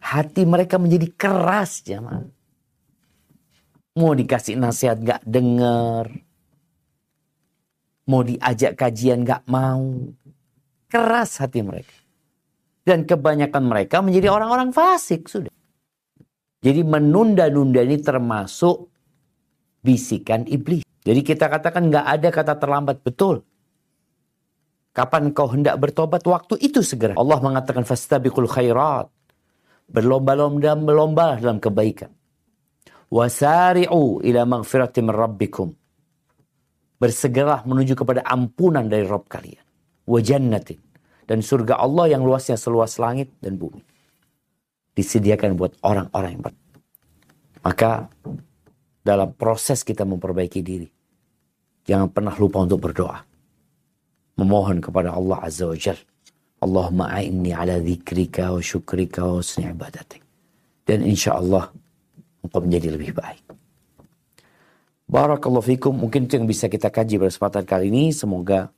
hati mereka menjadi keras jamaah. Mau dikasih nasihat gak denger. Mau diajak kajian gak mau. Keras hati mereka. Dan kebanyakan mereka menjadi orang-orang fasik sudah. Jadi menunda-nunda ini termasuk bisikan iblis. Jadi kita katakan nggak ada kata terlambat betul. Kapan kau hendak bertobat waktu itu segera. Allah mengatakan fastabiqul khairat berlomba-lomba melomba dalam kebaikan. Wasari'u ila maghfirati min rabbikum. Bersegeralah menuju kepada ampunan dari Rabb kalian. Wa jannatin. Dan surga Allah yang luasnya seluas langit dan bumi. Disediakan buat orang-orang yang ber... Maka dalam proses kita memperbaiki diri. Jangan pernah lupa untuk berdoa. Memohon kepada Allah Azza wa Jalla Allahumma a'inni ala dzikrika wa syukrika wa husni ibadatik. Dan insya Allah engkau menjadi lebih baik. Barakallahu fikum. Mungkin itu yang bisa kita kaji pada kesempatan kali ini. Semoga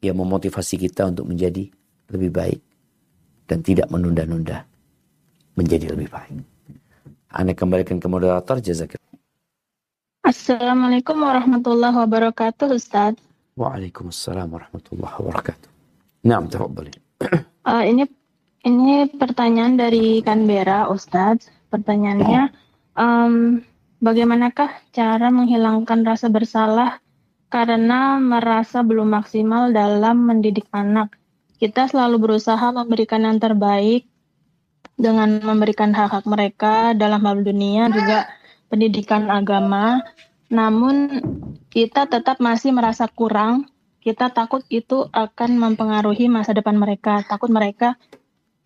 ia memotivasi kita untuk menjadi lebih baik. Dan tidak menunda-nunda menjadi lebih baik. Anda kembalikan ke moderator. Jazakillah. Assalamualaikum warahmatullahi wabarakatuh Ustaz. Waalaikumsalam warahmatullahi wabarakatuh. Tafadhali. Uh, ini ini pertanyaan dari Canberra, Ustadz. Pertanyaannya, um, bagaimanakah cara menghilangkan rasa bersalah karena merasa belum maksimal dalam mendidik anak? Kita selalu berusaha memberikan yang terbaik dengan memberikan hak-hak mereka dalam hal dunia juga pendidikan agama. Namun kita tetap masih merasa kurang kita takut itu akan mempengaruhi masa depan mereka. Takut mereka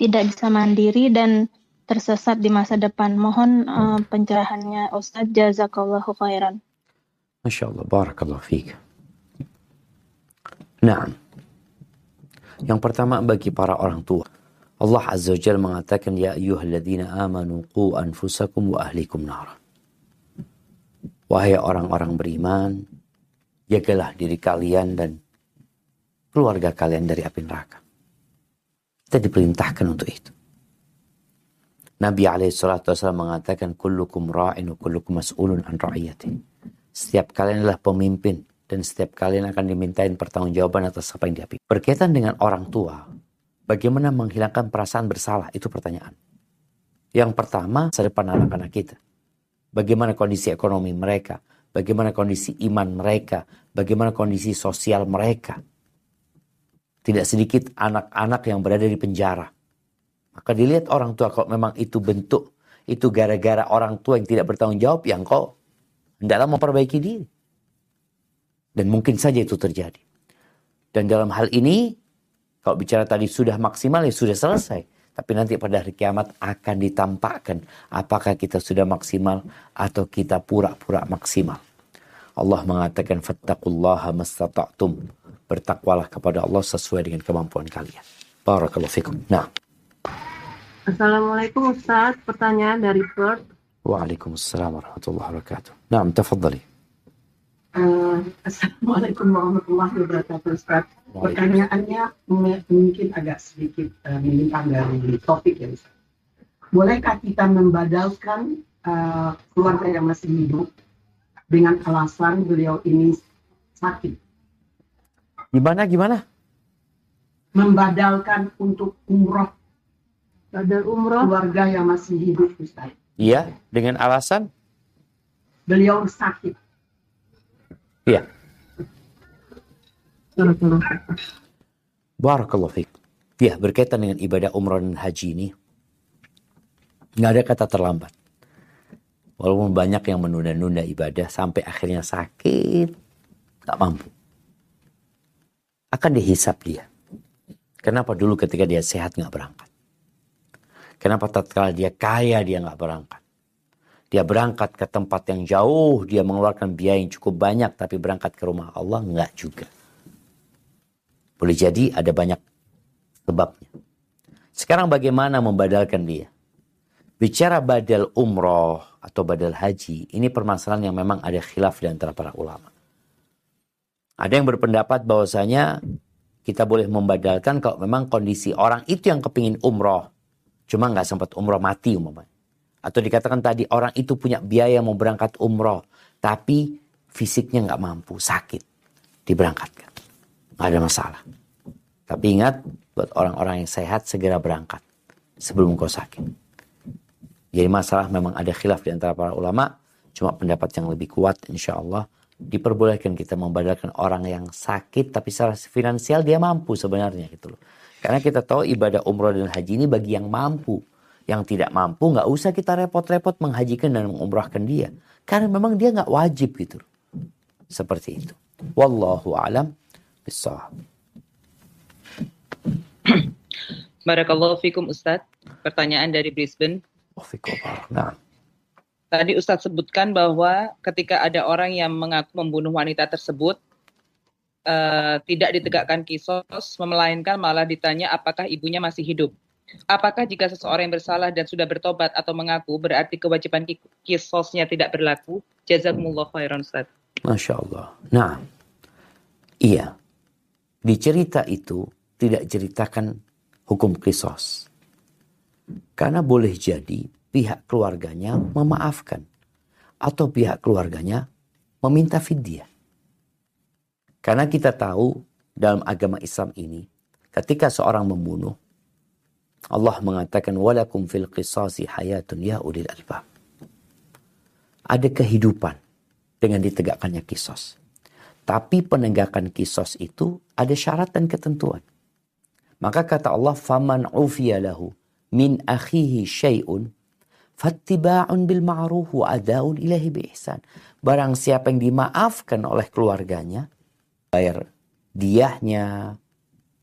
tidak bisa mandiri dan tersesat di masa depan. Mohon uh, pencerahannya Ustaz jazakallahu khairan. Masya Allah, barakallahu fiqh. Nah, yang pertama bagi para orang tua. Allah Azza wa Jalla mengatakan, Ya ayyuhalladzina amanu qu anfusakum wa ahlikum nara. Wahai orang-orang beriman, jagalah diri kalian dan keluarga kalian dari api neraka. Kita diperintahkan untuk itu. Nabi SAW mengatakan, Kullukum ra'in wa kullukum mas'ulun an ra'iyati. Setiap kalian adalah pemimpin dan setiap kalian akan dimintain pertanggungjawaban atas apa yang diapi. Berkaitan dengan orang tua, bagaimana menghilangkan perasaan bersalah? Itu pertanyaan. Yang pertama, masa depan anak-anak kita. Bagaimana kondisi ekonomi mereka? Bagaimana kondisi iman mereka? Bagaimana kondisi sosial mereka? Tidak sedikit anak-anak yang berada di penjara. Maka dilihat orang tua kalau memang itu bentuk, itu gara-gara orang tua yang tidak bertanggung jawab, yang kau hendaklah memperbaiki diri. Dan mungkin saja itu terjadi. Dan dalam hal ini, kalau bicara tadi sudah maksimal, ya sudah selesai. Tapi nanti pada hari kiamat akan ditampakkan apakah kita sudah maksimal atau kita pura-pura maksimal. Allah mengatakan fattaqullaha mastata'tum bertakwalah kepada Allah sesuai dengan kemampuan kalian. Barakallahu fikum. Nah. Assalamualaikum Ustaz, pertanyaan dari Perth. Waalaikumsalam warahmatullahi wabarakatuh. Nah, tafadhali. Uh, Assalamualaikum warahmatullahi wabarakatuh Ustaz. Pertanyaannya mungkin agak sedikit uh, menyimpang dari topik ya Ustaz. Bolehkah kita membadalkan uh, keluarga yang masih hidup dengan alasan beliau ini sakit Gimana gimana? Membadalkan untuk umroh. Badal umroh. Keluarga yang masih hidup Ustaz. Iya, dengan alasan? Beliau sakit. Iya. Barakallahu fiqh. Ya, berkaitan dengan ibadah umroh dan haji ini, nggak ada kata terlambat. Walaupun banyak yang menunda-nunda ibadah sampai akhirnya sakit, tak mampu akan dihisap dia. Kenapa dulu ketika dia sehat nggak berangkat? Kenapa tatkala dia kaya dia nggak berangkat? Dia berangkat ke tempat yang jauh, dia mengeluarkan biaya yang cukup banyak, tapi berangkat ke rumah Allah nggak juga. Boleh jadi ada banyak sebabnya. Sekarang bagaimana membadalkan dia? Bicara badal umroh atau badal haji, ini permasalahan yang memang ada khilaf di antara para ulama. Ada yang berpendapat bahwasanya kita boleh membadalkan kalau memang kondisi orang itu yang kepingin umroh. Cuma nggak sempat umroh mati umpamanya. Atau dikatakan tadi orang itu punya biaya mau berangkat umroh. Tapi fisiknya nggak mampu, sakit. Diberangkatkan. Nggak ada masalah. Tapi ingat, buat orang-orang yang sehat segera berangkat. Sebelum kau sakit. Jadi masalah memang ada khilaf di antara para ulama. Cuma pendapat yang lebih kuat insya Allah. Diperbolehkan kita membadalkan orang yang sakit tapi secara finansial dia mampu sebenarnya gitu loh. Karena kita tahu ibadah umroh dan haji ini bagi yang mampu. Yang tidak mampu nggak usah kita repot-repot menghajikan dan mengumrahkan dia. Karena memang dia nggak wajib gitu. Seperti itu. Wallahu alam bisawab. Barakallahu fikum Ustadz. Pertanyaan dari Brisbane. Nah. Tadi Ustadz sebutkan bahwa ketika ada orang yang mengaku membunuh wanita tersebut, uh, tidak ditegakkan kisos, melainkan malah ditanya apakah ibunya masih hidup. Apakah jika seseorang yang bersalah dan sudah bertobat atau mengaku berarti kewajiban kisosnya tidak berlaku? Jazakumullah khairan Ustaz. Masya Allah. Nah, iya. Di cerita itu tidak ceritakan hukum kisos. Karena boleh jadi pihak keluarganya memaafkan. Atau pihak keluarganya meminta fidyah. Karena kita tahu dalam agama Islam ini, ketika seorang membunuh, Allah mengatakan walakum fil qisasi hayatun ya ulil albab. Ada kehidupan dengan ditegakkannya kisos. Tapi penegakan kisos itu ada syarat dan ketentuan. Maka kata Allah, "Faman ufiya lahu min akhihi syai'un fattiba'un bil ma'ruf wa ada'un ilahi bi ihsan." Barang siapa yang dimaafkan oleh keluarganya, bayar diahnya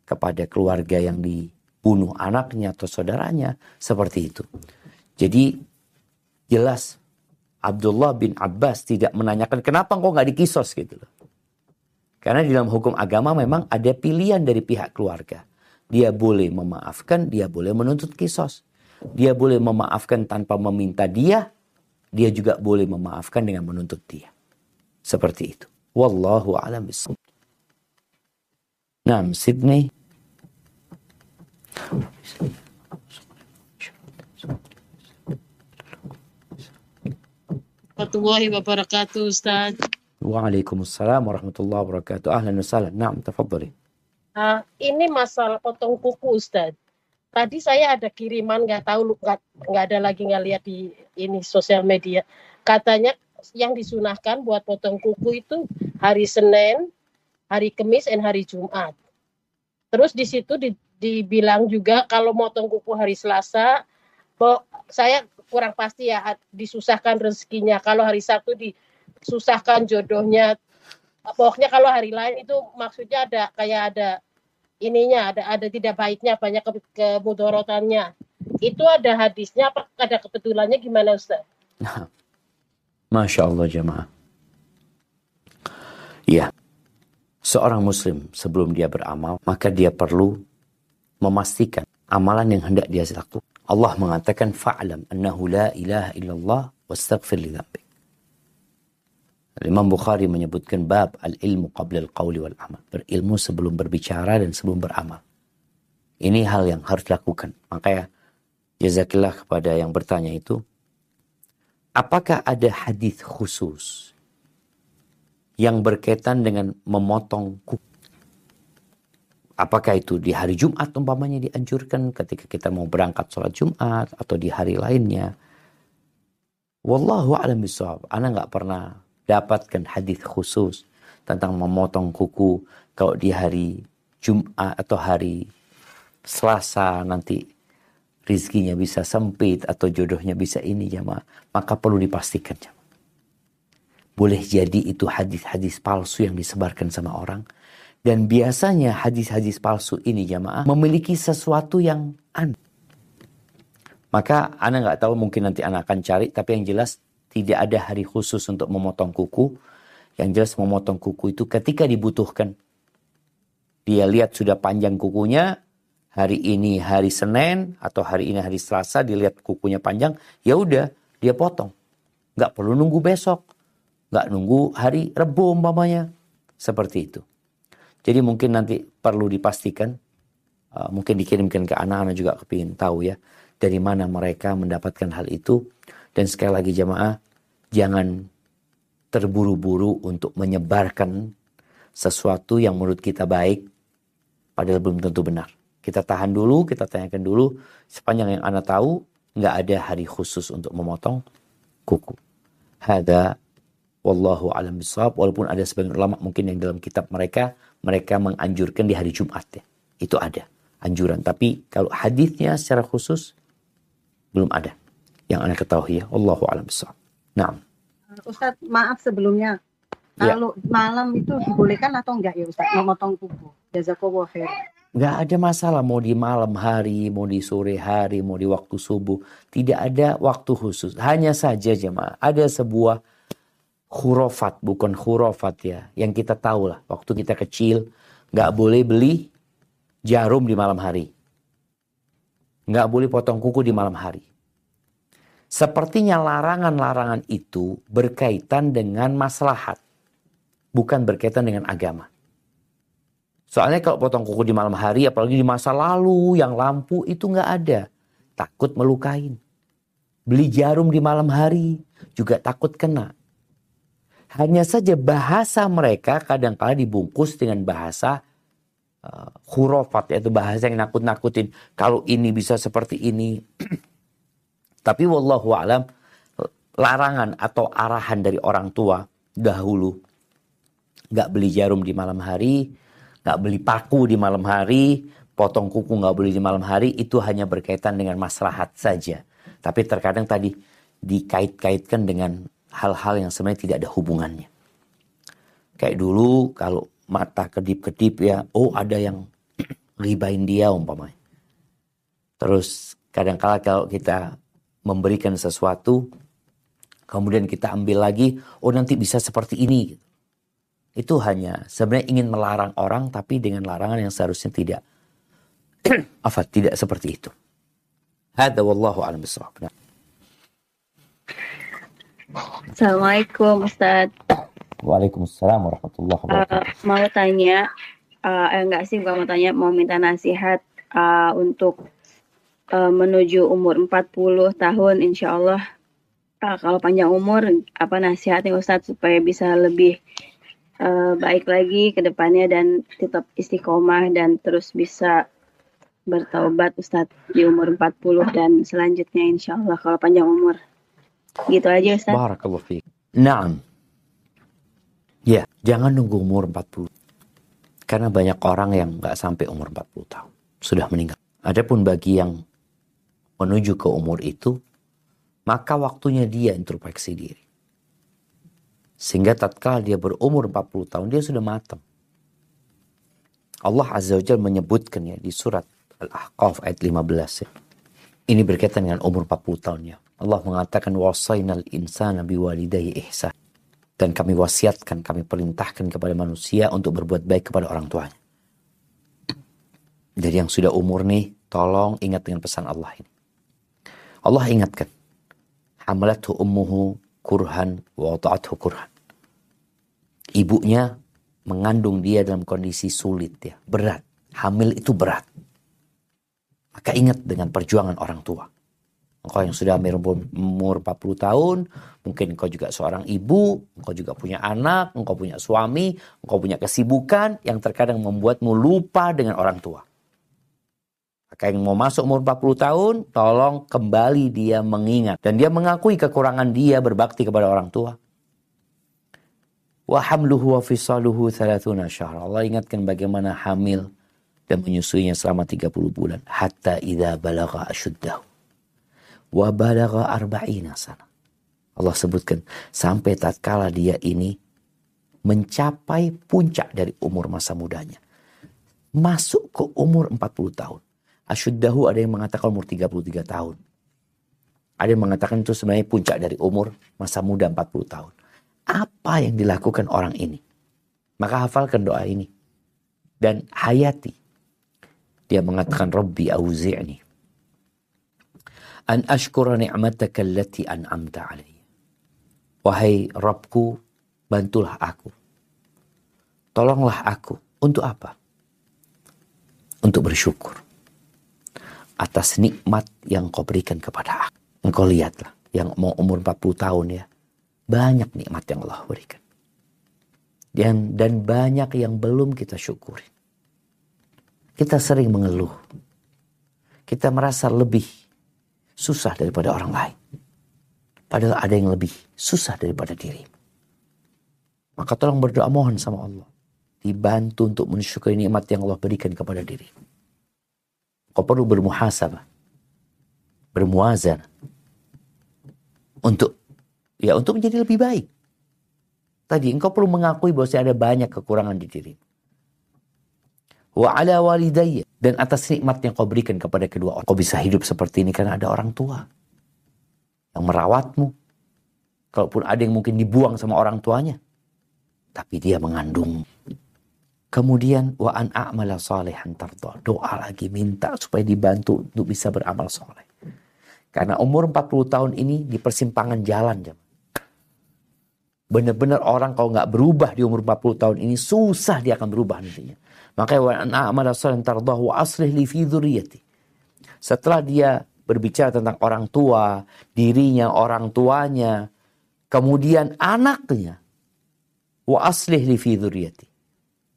kepada keluarga yang di bunuh anaknya atau saudaranya seperti itu. Jadi jelas Abdullah bin Abbas tidak menanyakan kenapa engkau nggak dikisos gitu loh. Karena di dalam hukum agama memang ada pilihan dari pihak keluarga. Dia boleh memaafkan, dia boleh menuntut kisos. Dia boleh memaafkan tanpa meminta dia, dia juga boleh memaafkan dengan menuntut dia. Seperti itu. Wallahu a'lam bishawab. Nah, Sydney warahmatullahi wabarakatuh Ustaz. Waalaikumsalam warahmatullahi wabarakatuh. Ahlan wa sahlan. Naam, tafadhali. Uh, ini masalah potong kuku Ustaz. Tadi saya ada kiriman nggak tahu nggak nggak ada lagi nggak lihat di ini sosial media. Katanya yang disunahkan buat potong kuku itu hari Senin, hari Kamis, dan hari Jumat. Terus di situ di, dibilang juga kalau motong kuku hari Selasa, saya kurang pasti ya disusahkan rezekinya. Kalau hari Sabtu disusahkan jodohnya. Pokoknya kalau hari lain itu maksudnya ada kayak ada ininya, ada ada tidak baiknya, banyak ke, kemudorotannya. Itu ada hadisnya apa ada kebetulannya gimana Ustaz? Nah, Masya Allah jemaah. Ya, seorang muslim sebelum dia beramal, maka dia perlu memastikan amalan yang hendak dia lakukan. Allah mengatakan fa'lam annahu la ilaha illallah wastaghfir li dzambik. Imam Bukhari menyebutkan bab al-ilmu qabla al-qawli wal amal. Berilmu sebelum berbicara dan sebelum beramal. Ini hal yang harus dilakukan. Makanya jazakillah kepada yang bertanya itu. Apakah ada hadis khusus yang berkaitan dengan memotong kuku? Apakah itu di hari Jumat umpamanya dianjurkan ketika kita mau berangkat sholat Jumat atau di hari lainnya. Wallahu a'lam bishawab. Ana nggak pernah dapatkan hadis khusus tentang memotong kuku kalau di hari Jumat atau hari Selasa nanti rizkinya bisa sempit atau jodohnya bisa ini jamaah. Maka perlu dipastikan jamaah. Boleh jadi itu hadis-hadis palsu yang disebarkan sama orang dan biasanya hadis-hadis palsu ini jamaah memiliki sesuatu yang aneh. Maka anak nggak tahu mungkin nanti anak akan cari, tapi yang jelas tidak ada hari khusus untuk memotong kuku. Yang jelas memotong kuku itu ketika dibutuhkan. Dia lihat sudah panjang kukunya, hari ini hari Senin atau hari ini hari Selasa dilihat kukunya panjang, ya udah dia potong. Nggak perlu nunggu besok, nggak nunggu hari Rebu umpamanya, seperti itu. Jadi mungkin nanti perlu dipastikan, uh, mungkin dikirimkan ke anak-anak juga kepingin tahu ya, dari mana mereka mendapatkan hal itu. Dan sekali lagi jamaah, jangan terburu-buru untuk menyebarkan sesuatu yang menurut kita baik, padahal belum tentu benar. Kita tahan dulu, kita tanyakan dulu. Sepanjang yang Anda tahu, nggak ada hari khusus untuk memotong kuku. Hada wallahu alam bisawab. Walaupun ada sebagian ulama mungkin yang dalam kitab mereka, mereka menganjurkan di hari Jumat ya. Itu ada anjuran. Tapi kalau hadisnya secara khusus, belum ada. Yang Anda ketahui ya. Wallahu alam. Nah. Ustadz, maaf sebelumnya. Ya. Kalau malam itu dibolehkan atau enggak ya Ustadz memotong kuku? Jazakallah khair. Nggak ada masalah mau di malam hari, mau di sore hari, mau di waktu subuh. Tidak ada waktu khusus. Hanya saja jemaah, ada sebuah khurafat, bukan khurafat ya. Yang kita tahu lah, waktu kita kecil, nggak boleh beli jarum di malam hari. Nggak boleh potong kuku di malam hari. Sepertinya larangan-larangan itu berkaitan dengan maslahat. Bukan berkaitan dengan agama. Soalnya kalau potong kuku di malam hari, apalagi di masa lalu yang lampu itu nggak ada. Takut melukain. Beli jarum di malam hari juga takut kena. Hanya saja bahasa mereka kadang-kala dibungkus dengan bahasa uh, hurufat, yaitu bahasa yang nakut-nakutin. Kalau ini bisa seperti ini. Tapi wallahu alam larangan atau arahan dari orang tua dahulu nggak beli jarum di malam hari, nggak beli paku di malam hari, potong kuku nggak beli di malam hari, itu hanya berkaitan dengan maslahat saja. Tapi terkadang tadi dikait-kaitkan dengan hal-hal yang sebenarnya tidak ada hubungannya. Kayak dulu kalau mata kedip-kedip ya, oh ada yang ribain dia umpamanya. Terus kadang-kala kalau kita memberikan sesuatu, kemudian kita ambil lagi, oh nanti bisa seperti ini. Itu hanya sebenarnya ingin melarang orang tapi dengan larangan yang seharusnya tidak apa tidak seperti itu. Hada wallahu a'lam. Assalamualaikum Ustaz. Waalaikumsalam warahmatullahi wabarakatuh. Uh, mau tanya, uh, eh, enggak sih bukan mau tanya, mau minta nasihat uh, untuk uh, menuju umur 40 tahun insya Allah. Uh, kalau panjang umur, apa nasihatnya Ustadz supaya bisa lebih uh, baik lagi ke depannya dan tetap istiqomah dan terus bisa bertaubat Ustadz di umur 40 dan selanjutnya insya Allah kalau panjang umur. Gitu aja Ustadz. Barakallahu fiik. Naam. Ya, jangan nunggu umur 40. Karena banyak orang yang nggak sampai umur 40 tahun. Sudah meninggal. Adapun bagi yang menuju ke umur itu, maka waktunya dia introspeksi diri. Sehingga tatkala dia berumur 40 tahun, dia sudah matang. Allah Azza wa Jalla menyebutkan ya di surat Al-Ahqaf ayat 15 ya. Ini berkaitan dengan umur 40 tahunnya. Allah mengatakan wasainal insana biwalidayhi ihsan. Dan kami wasiatkan, kami perintahkan kepada manusia untuk berbuat baik kepada orang tuanya. Jadi yang sudah umur nih, tolong ingat dengan pesan Allah ini. Allah ingatkan. Hamalathu ummuhu kurhan wa kurhan ibunya mengandung dia dalam kondisi sulit ya, berat. Hamil itu berat. Maka ingat dengan perjuangan orang tua. Engkau yang sudah umur 40 tahun, mungkin engkau juga seorang ibu, engkau juga punya anak, engkau punya suami, engkau punya kesibukan yang terkadang membuatmu lupa dengan orang tua. Maka yang mau masuk umur 40 tahun, tolong kembali dia mengingat. Dan dia mengakui kekurangan dia berbakti kepada orang tua. Wa hamluhu wa fisaluhu thalathuna syahr. Allah ingatkan bagaimana hamil dan menyusuinya selama 30 bulan. Hatta idha balagha asyuddahu. Wa balagha arba'ina sana. Allah sebutkan sampai tatkala dia ini mencapai puncak dari umur masa mudanya. Masuk ke umur 40 tahun. Asyuddahu ada yang mengatakan umur 33 tahun. Ada yang mengatakan itu sebenarnya puncak dari umur masa muda 40 tahun. Apa yang dilakukan orang ini? Maka hafalkan doa ini. Dan hayati. Dia mengatakan Rabbi auzi'ni. An ashkura ni'mataka allati an'amta alayya. Wahai Rabbku, bantulah aku. Tolonglah aku. Untuk apa? Untuk bersyukur. Atas nikmat yang kau berikan kepada aku. Engkau lihatlah. Yang mau umur 40 tahun ya. Banyak nikmat yang Allah berikan. Dan, dan banyak yang belum kita syukuri. Kita sering mengeluh. Kita merasa lebih susah daripada orang lain. Padahal ada yang lebih susah daripada diri. Maka tolong berdoa mohon sama Allah. Dibantu untuk mensyukuri nikmat yang Allah berikan kepada diri. Kau perlu bermuhasabah. Bermuazan. Untuk ya untuk menjadi lebih baik. Tadi engkau perlu mengakui bahwa ada banyak kekurangan di diri. Wa ala walidayya. Dan atas nikmat yang kau berikan kepada kedua orang. Kau bisa hidup seperti ini karena ada orang tua. Yang merawatmu. Kalaupun ada yang mungkin dibuang sama orang tuanya. Tapi dia mengandung. Kemudian wa an a'mala salihan. Doa lagi minta supaya dibantu untuk bisa beramal soleh. Karena umur 40 tahun ini di persimpangan jalan. Benar-benar orang kalau nggak berubah di umur 40 tahun ini susah dia akan berubah nantinya. Makanya wa an a'mala wa aslih li fi. Setelah dia berbicara tentang orang tua, dirinya, orang tuanya, kemudian anaknya. Wa aslih li fi.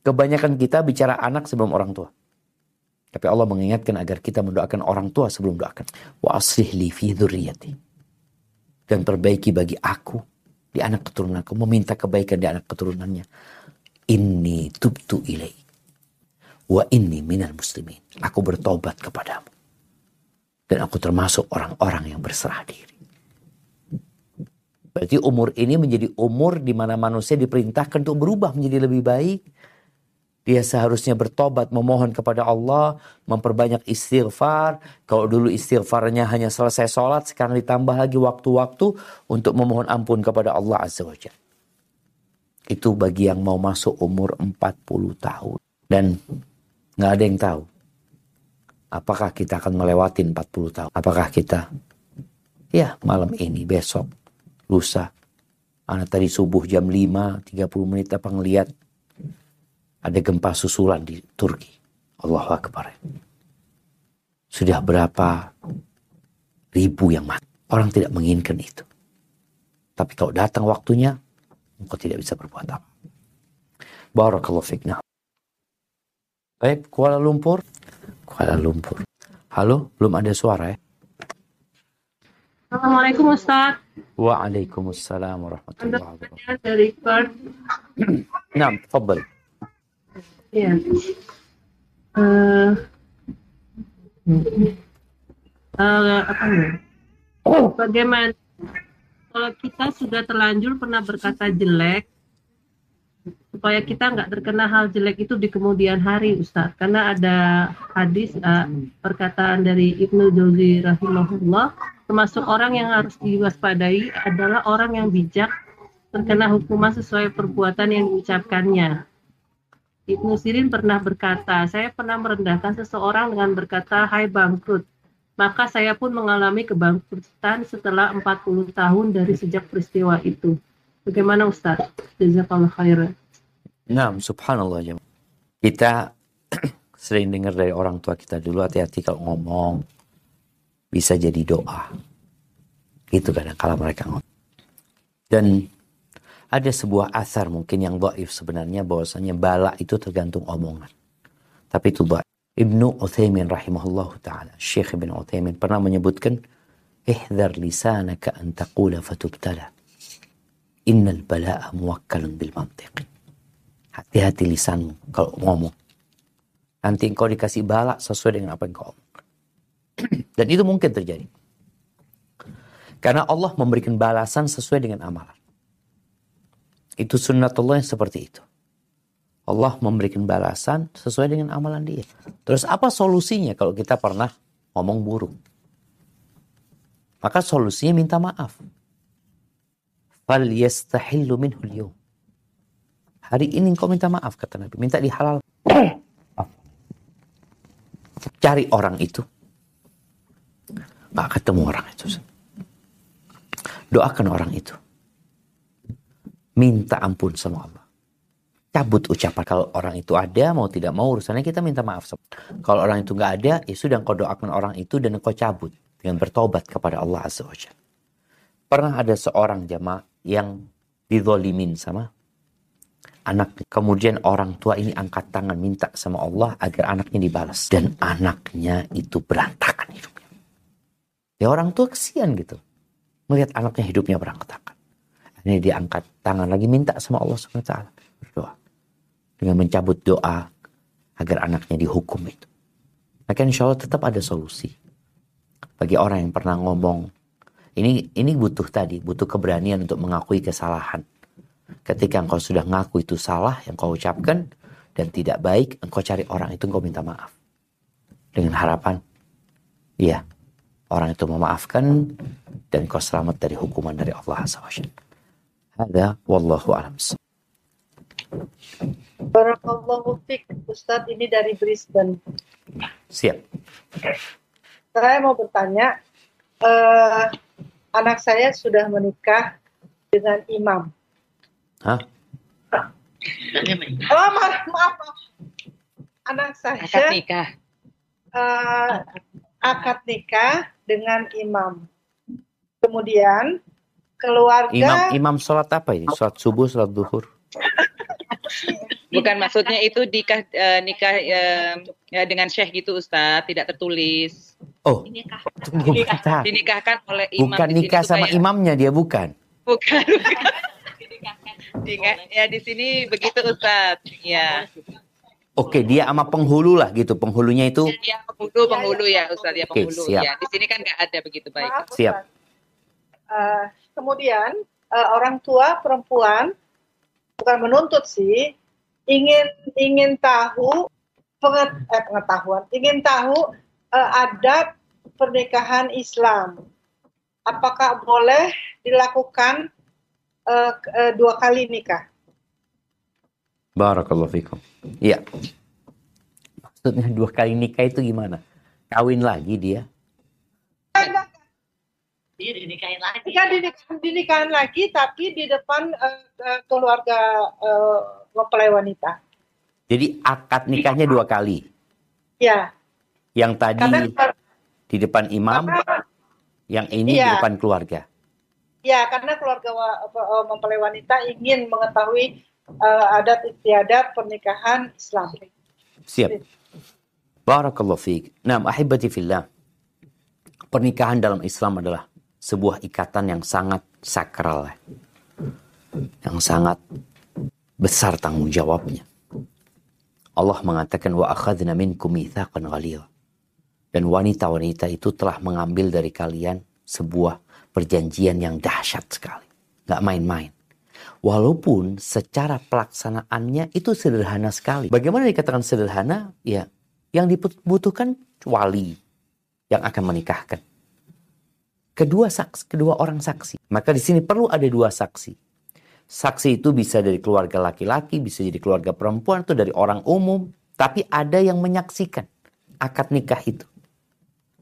Kebanyakan kita bicara anak sebelum orang tua. Tapi Allah mengingatkan agar kita mendoakan orang tua sebelum doakan. Wa aslih li fi dzurriyyati. Dan perbaiki bagi aku di anak keturunanku, meminta kebaikan di anak keturunannya. Inni tubtu ilaik. Wa inni minal muslimin. Aku bertobat kepadamu. Dan aku termasuk orang-orang yang berserah diri. Berarti umur ini menjadi umur di mana manusia diperintahkan untuk berubah menjadi lebih baik. Dia seharusnya bertobat, memohon kepada Allah, memperbanyak istighfar. Kalau dulu istighfarnya hanya selesai sholat, sekarang ditambah lagi waktu-waktu untuk memohon ampun kepada Allah Azza wa Jalla. Itu bagi yang mau masuk umur 40 tahun. Dan nggak ada yang tahu. Apakah kita akan melewati 40 tahun? Apakah kita, ya malam ini, besok, lusa. Anak tadi subuh jam 5, 30 menit apa ngeliat ada gempa susulan di Turki. Allahu Akbar. Sudah berapa ribu yang mati. Orang tidak menginginkan itu. Tapi kalau datang waktunya, engkau tidak bisa berbuat apa. Barakallahu fikna. Baik, Kuala Lumpur. Kuala Lumpur. Halo, belum ada suara ya? Assalamualaikum Ustaz. Waalaikumsalam warahmatullahi wabarakatuh. Dari Perth. Nah, tafadhal. Ya. Eh, eh, apa ya? Bagaimana kalau kita sudah terlanjur pernah berkata jelek, supaya kita nggak terkena hal jelek itu di kemudian hari, Ustaz. Karena ada hadis eh, perkataan dari Ibnu Jauzi rahimahullah, termasuk orang yang harus diwaspadai adalah orang yang bijak terkena hukuman sesuai perbuatan yang diucapkannya. Ibnu Sirin pernah berkata, saya pernah merendahkan seseorang dengan berkata, hai bangkrut. Maka saya pun mengalami kebangkrutan setelah 40 tahun dari sejak peristiwa itu. Bagaimana Ustaz? Jazakallah khairan. Nah, subhanallah ya. Kita sering dengar dari orang tua kita dulu hati-hati kalau ngomong bisa jadi doa. Itu kadang kala mereka ngomong. Dan ada sebuah asar mungkin yang dhaif sebenarnya bahwasanya bala itu tergantung omongan. Tapi itu dhaif. Ibnu Uthaymin rahimahullah ta'ala, Syekh Ibn Uthaymin pernah menyebutkan, Ihdar lisanaka an taqula fatubtala. Innal bala'a muwakkalun bil mantiq. Hati-hati lisanmu kalau ngomong. Nanti engkau dikasih bala sesuai dengan apa yang kau. Dan itu mungkin terjadi. Karena Allah memberikan balasan sesuai dengan amalan. Itu sunnatullah yang seperti itu. Allah memberikan balasan sesuai dengan amalan dia. Terus apa solusinya kalau kita pernah ngomong buruk? Maka solusinya minta maaf. Fal yastahillu minhu al Hari ini engkau minta maaf kata Nabi, minta dihalal. Cari orang itu. Nggak ketemu orang itu. Doakan orang itu. Minta ampun sama Allah. Cabut ucapan. Kalau orang itu ada, mau tidak mau urusannya kita minta maaf. Kalau orang itu nggak ada, ya sudah engkau doakan orang itu dan engkau cabut. Dengan bertobat kepada Allah Azza wa Jalla. Pernah ada seorang jamaah yang dizolimin sama anak. Kemudian orang tua ini angkat tangan minta sama Allah agar anaknya dibalas. Dan anaknya itu berantakan hidupnya. Ya orang tua kesian gitu. Melihat anaknya hidupnya berantakan. Ini dia angkat tangan lagi minta sama Allah SWT. Berdoa. Dengan mencabut doa agar anaknya dihukum itu. Maka insya Allah tetap ada solusi. Bagi orang yang pernah ngomong, ini ini butuh tadi, butuh keberanian untuk mengakui kesalahan. Ketika engkau sudah ngaku itu salah yang kau ucapkan dan tidak baik, engkau cari orang itu engkau minta maaf. Dengan harapan, iya, orang itu memaafkan dan kau selamat dari hukuman dari Allah SWT. Ada wallahu a'lam. Barakallahu fiq, Ustadz ini dari Brisbane. Siap. Saya mau bertanya, eh, anak saya sudah menikah dengan imam. Hah? Oh, maaf, maaf. maaf. Anak saya Akad nikah. eh, akad nikah dengan imam. Kemudian keluarga Imam imam sholat apa ini? Sholat subuh, sholat duhur. Bukan maksudnya itu nikah eh, nikah eh, ya dengan syekh gitu Ustaz, tidak tertulis. Oh, bentar. Dinikahkan oleh imam Bukan nikah sama kayak- imamnya dia bukan. Bukan, bukan. Nikah- ya di sini begitu Ustaz. Ya. Oke, dia sama penghulu lah gitu. Penghulunya itu Ya penghulu penghulu ya Ustaz ya Oke, penghulu siap. ya. Di sini kan nggak ada begitu baik. Maaf, siap. Eh, kemudian eh, orang tua perempuan bukan menuntut sih ingin ingin tahu penget- eh, pengetahuan ingin tahu eh, adab pernikahan Islam apakah boleh dilakukan eh, eh, dua kali nikah Barakallahu fikum. Iya. Maksudnya dua kali nikah itu gimana? Kawin lagi dia? Iya dinikahin lagi. Dinik- dinikahin lagi tapi di depan eh, eh, keluarga eh, mempelai wanita. Jadi akad nikahnya dua kali. Ya. Yang tadi Karena di depan imam, yang ini di Iya. depan keluarga. Ya, karena keluarga eh, mempelai wanita ingin mengetahui eh, adat istiadat pernikahan Islam. Siap. Barakallahu fiik. Nah, ahibati fillah. Pernikahan dalam Islam adalah sebuah ikatan yang sangat sakral. ya. Yang sangat besar tanggung jawabnya. Allah mengatakan wa akhadna minkum mitsaqan ghalidha. Dan wanita-wanita itu telah mengambil dari kalian sebuah perjanjian yang dahsyat sekali. Nggak main-main. Walaupun secara pelaksanaannya itu sederhana sekali. Bagaimana dikatakan sederhana? Ya, yang dibutuhkan wali yang akan menikahkan. Kedua saksi, kedua orang saksi. Maka di sini perlu ada dua saksi. Saksi itu bisa dari keluarga laki-laki, bisa jadi keluarga perempuan, atau dari orang umum. Tapi ada yang menyaksikan akad nikah itu.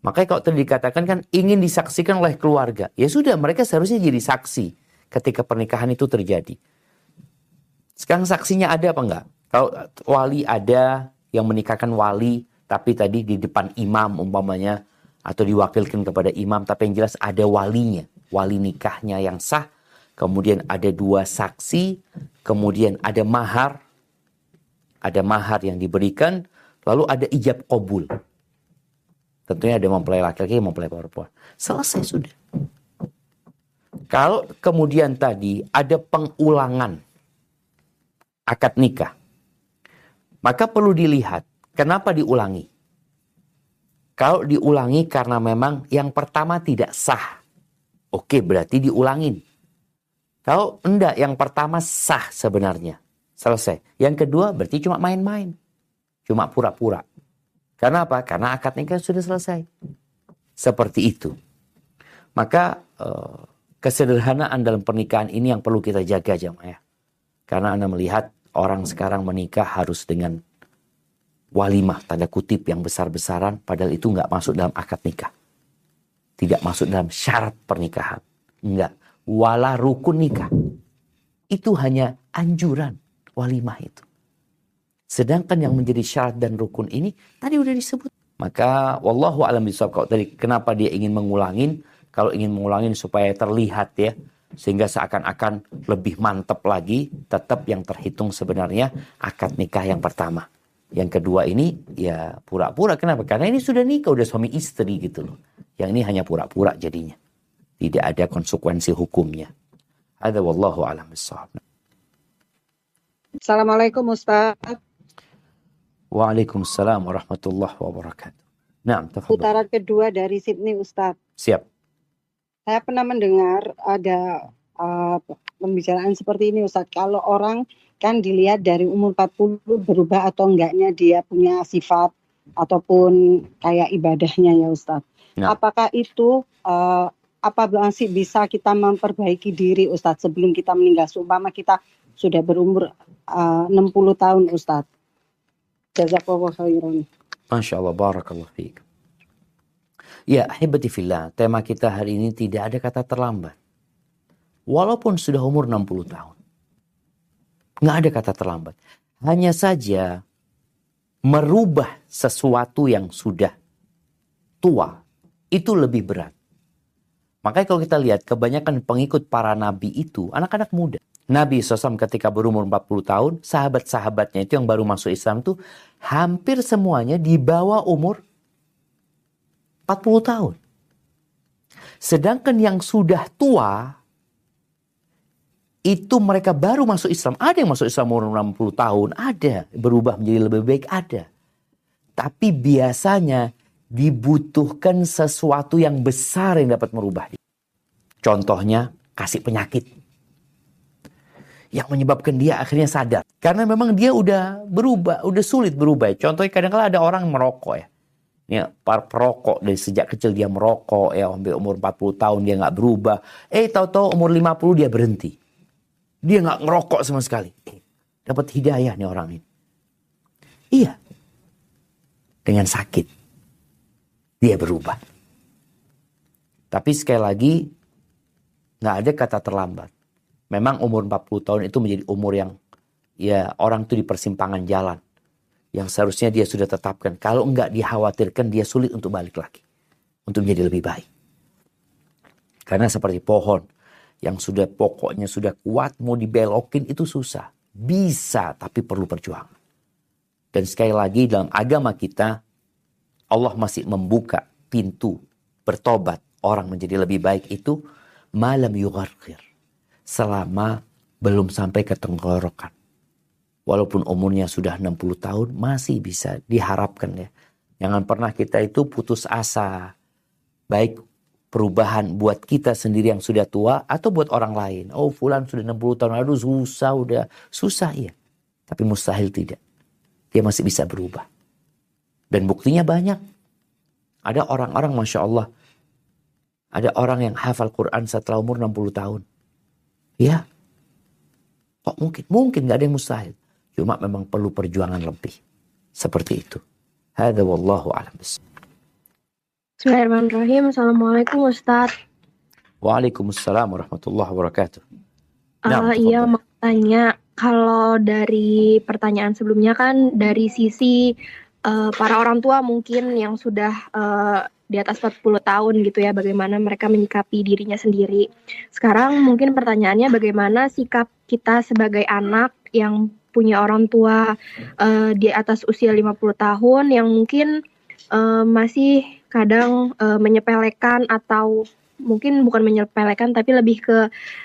Makanya kalau tadi dikatakan kan ingin disaksikan oleh keluarga. Ya sudah, mereka seharusnya jadi saksi ketika pernikahan itu terjadi. Sekarang saksinya ada apa enggak? Kalau wali ada yang menikahkan wali, tapi tadi di depan imam umpamanya, atau diwakilkan kepada imam, tapi yang jelas ada walinya, wali nikahnya yang sah, kemudian ada dua saksi, kemudian ada mahar, ada mahar yang diberikan, lalu ada ijab kabul. Tentunya ada mempelai laki-laki, mempelai perempuan. Selesai sudah. Kalau kemudian tadi ada pengulangan akad nikah, maka perlu dilihat kenapa diulangi. Kalau diulangi karena memang yang pertama tidak sah, oke berarti diulangin. Kalau enggak, yang pertama sah sebenarnya, selesai. Yang kedua berarti cuma main-main, cuma pura-pura. Karena apa? Karena akad nikah sudah selesai. Seperti itu. Maka eh, kesederhanaan dalam pernikahan ini yang perlu kita jaga jamaah. Karena Anda melihat orang sekarang menikah harus dengan walimah tanda kutip yang besar-besaran padahal itu nggak masuk dalam akad nikah. Tidak masuk dalam syarat pernikahan. Enggak. Wala rukun nikah. Itu hanya anjuran walimah itu. Sedangkan yang menjadi syarat dan rukun ini tadi udah disebut. Maka wallahu alam bisawab kalau tadi kenapa dia ingin mengulangin kalau ingin mengulangin supaya terlihat ya sehingga seakan-akan lebih mantap lagi tetap yang terhitung sebenarnya akad nikah yang pertama. Yang kedua ini ya pura-pura kenapa? Karena ini sudah nikah udah suami istri gitu loh. Yang ini hanya pura-pura jadinya. Tidak ada konsekuensi hukumnya. Ada wallahu alam. Assalamualaikum Ustaz. Waalaikumsalam warahmatullahi wabarakatuh. Nah. Putaran kedua dari Sydney Ustaz. Siap. Saya pernah mendengar ada uh, pembicaraan seperti ini Ustaz. Kalau orang kan dilihat dari umur 40 berubah atau enggaknya dia punya sifat ataupun kayak ibadahnya ya Ustaz. Nah. Apakah itu uh, apa sih bisa kita memperbaiki diri Ustadz sebelum kita meninggal? Seumpama kita sudah berumur uh, 60 tahun Ustadz. Jazakallah khairan. Masya Allah, barakallah fiik. Ya, hebati fillah, tema kita hari ini tidak ada kata terlambat. Walaupun sudah umur 60 tahun. Nggak ada kata terlambat. Hanya saja merubah sesuatu yang sudah tua itu lebih berat. Makanya kalau kita lihat kebanyakan pengikut para nabi itu anak-anak muda. Nabi SAW ketika berumur 40 tahun, sahabat-sahabatnya itu yang baru masuk Islam tuh hampir semuanya di bawah umur 40 tahun. Sedangkan yang sudah tua, itu mereka baru masuk Islam. Ada yang masuk Islam umur 60 tahun, ada. Berubah menjadi lebih baik, ada. Tapi biasanya dibutuhkan sesuatu yang besar yang dapat merubah. Contohnya, kasih penyakit yang menyebabkan dia akhirnya sadar. Karena memang dia udah berubah, udah sulit berubah. Contohnya kadang-kadang ada orang merokok ya. Ya, para perokok dari sejak kecil dia merokok ya umur 40 tahun dia nggak berubah. Eh tahu-tahu umur 50 dia berhenti. Dia nggak ngerokok sama sekali. Dapat hidayah nih orang ini. Iya. Dengan sakit. Dia berubah. Tapi sekali lagi nggak ada kata terlambat. Memang umur 40 tahun itu menjadi umur yang ya orang itu di persimpangan jalan. Yang seharusnya dia sudah tetapkan. Kalau enggak dikhawatirkan dia sulit untuk balik lagi. Untuk menjadi lebih baik. Karena seperti pohon yang sudah pokoknya sudah kuat mau dibelokin itu susah. Bisa tapi perlu perjuangan. Dan sekali lagi dalam agama kita Allah masih membuka pintu bertobat orang menjadi lebih baik itu malam yugharqir selama belum sampai ke tenggorokan. Walaupun umurnya sudah 60 tahun masih bisa diharapkan ya. Jangan pernah kita itu putus asa. Baik perubahan buat kita sendiri yang sudah tua atau buat orang lain. Oh fulan sudah 60 tahun, aduh susah udah. Susah ya. Tapi mustahil tidak. Dia masih bisa berubah. Dan buktinya banyak. Ada orang-orang Masya Allah. Ada orang yang hafal Quran setelah umur 60 tahun. Ya. Kok mungkin? Mungkin nggak ada yang mustahil. Cuma memang perlu perjuangan lebih. Seperti itu. Hada wallahu a'lam Bismillahirrahmanirrahim. Assalamualaikum Ustaz. Waalaikumsalam warahmatullahi wabarakatuh. Uh, iya, mau tanya kalau dari pertanyaan sebelumnya kan dari sisi uh, para orang tua mungkin yang sudah uh, di atas 40 tahun gitu ya bagaimana mereka menyikapi dirinya sendiri. Sekarang mungkin pertanyaannya bagaimana sikap kita sebagai anak yang punya orang tua uh, di atas usia 50 tahun yang mungkin uh, masih kadang uh, menyepelekan atau mungkin bukan menyepelekan tapi lebih ke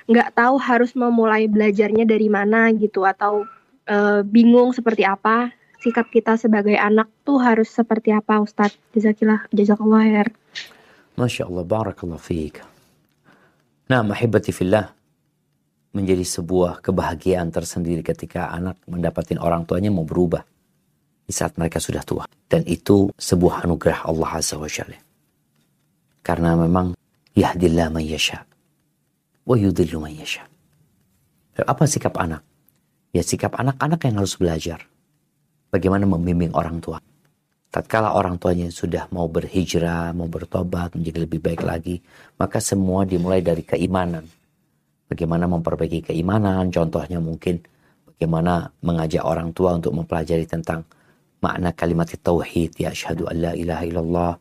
nggak tahu harus memulai belajarnya dari mana gitu atau uh, bingung seperti apa sikap kita sebagai anak tuh harus seperti apa Ustadz? Jazakillah, jazakallah khair. Masya Allah, barakallah fiik. Nah, mahibati fillah menjadi sebuah kebahagiaan tersendiri ketika anak mendapatkan orang tuanya mau berubah di saat mereka sudah tua. Dan itu sebuah anugerah Allah Azza wa Jalla. Karena memang Yahdillah man yasha. Wa yudhillu man yasha. Apa sikap anak? Ya sikap anak-anak yang harus belajar. Bagaimana membimbing orang tua. Tatkala orang tuanya sudah mau berhijrah, mau bertobat, menjadi lebih baik lagi, maka semua dimulai dari keimanan. Bagaimana memperbaiki keimanan, contohnya mungkin bagaimana mengajak orang tua untuk mempelajari tentang makna kalimat tauhid, ya syahadu an la ilaha illallah,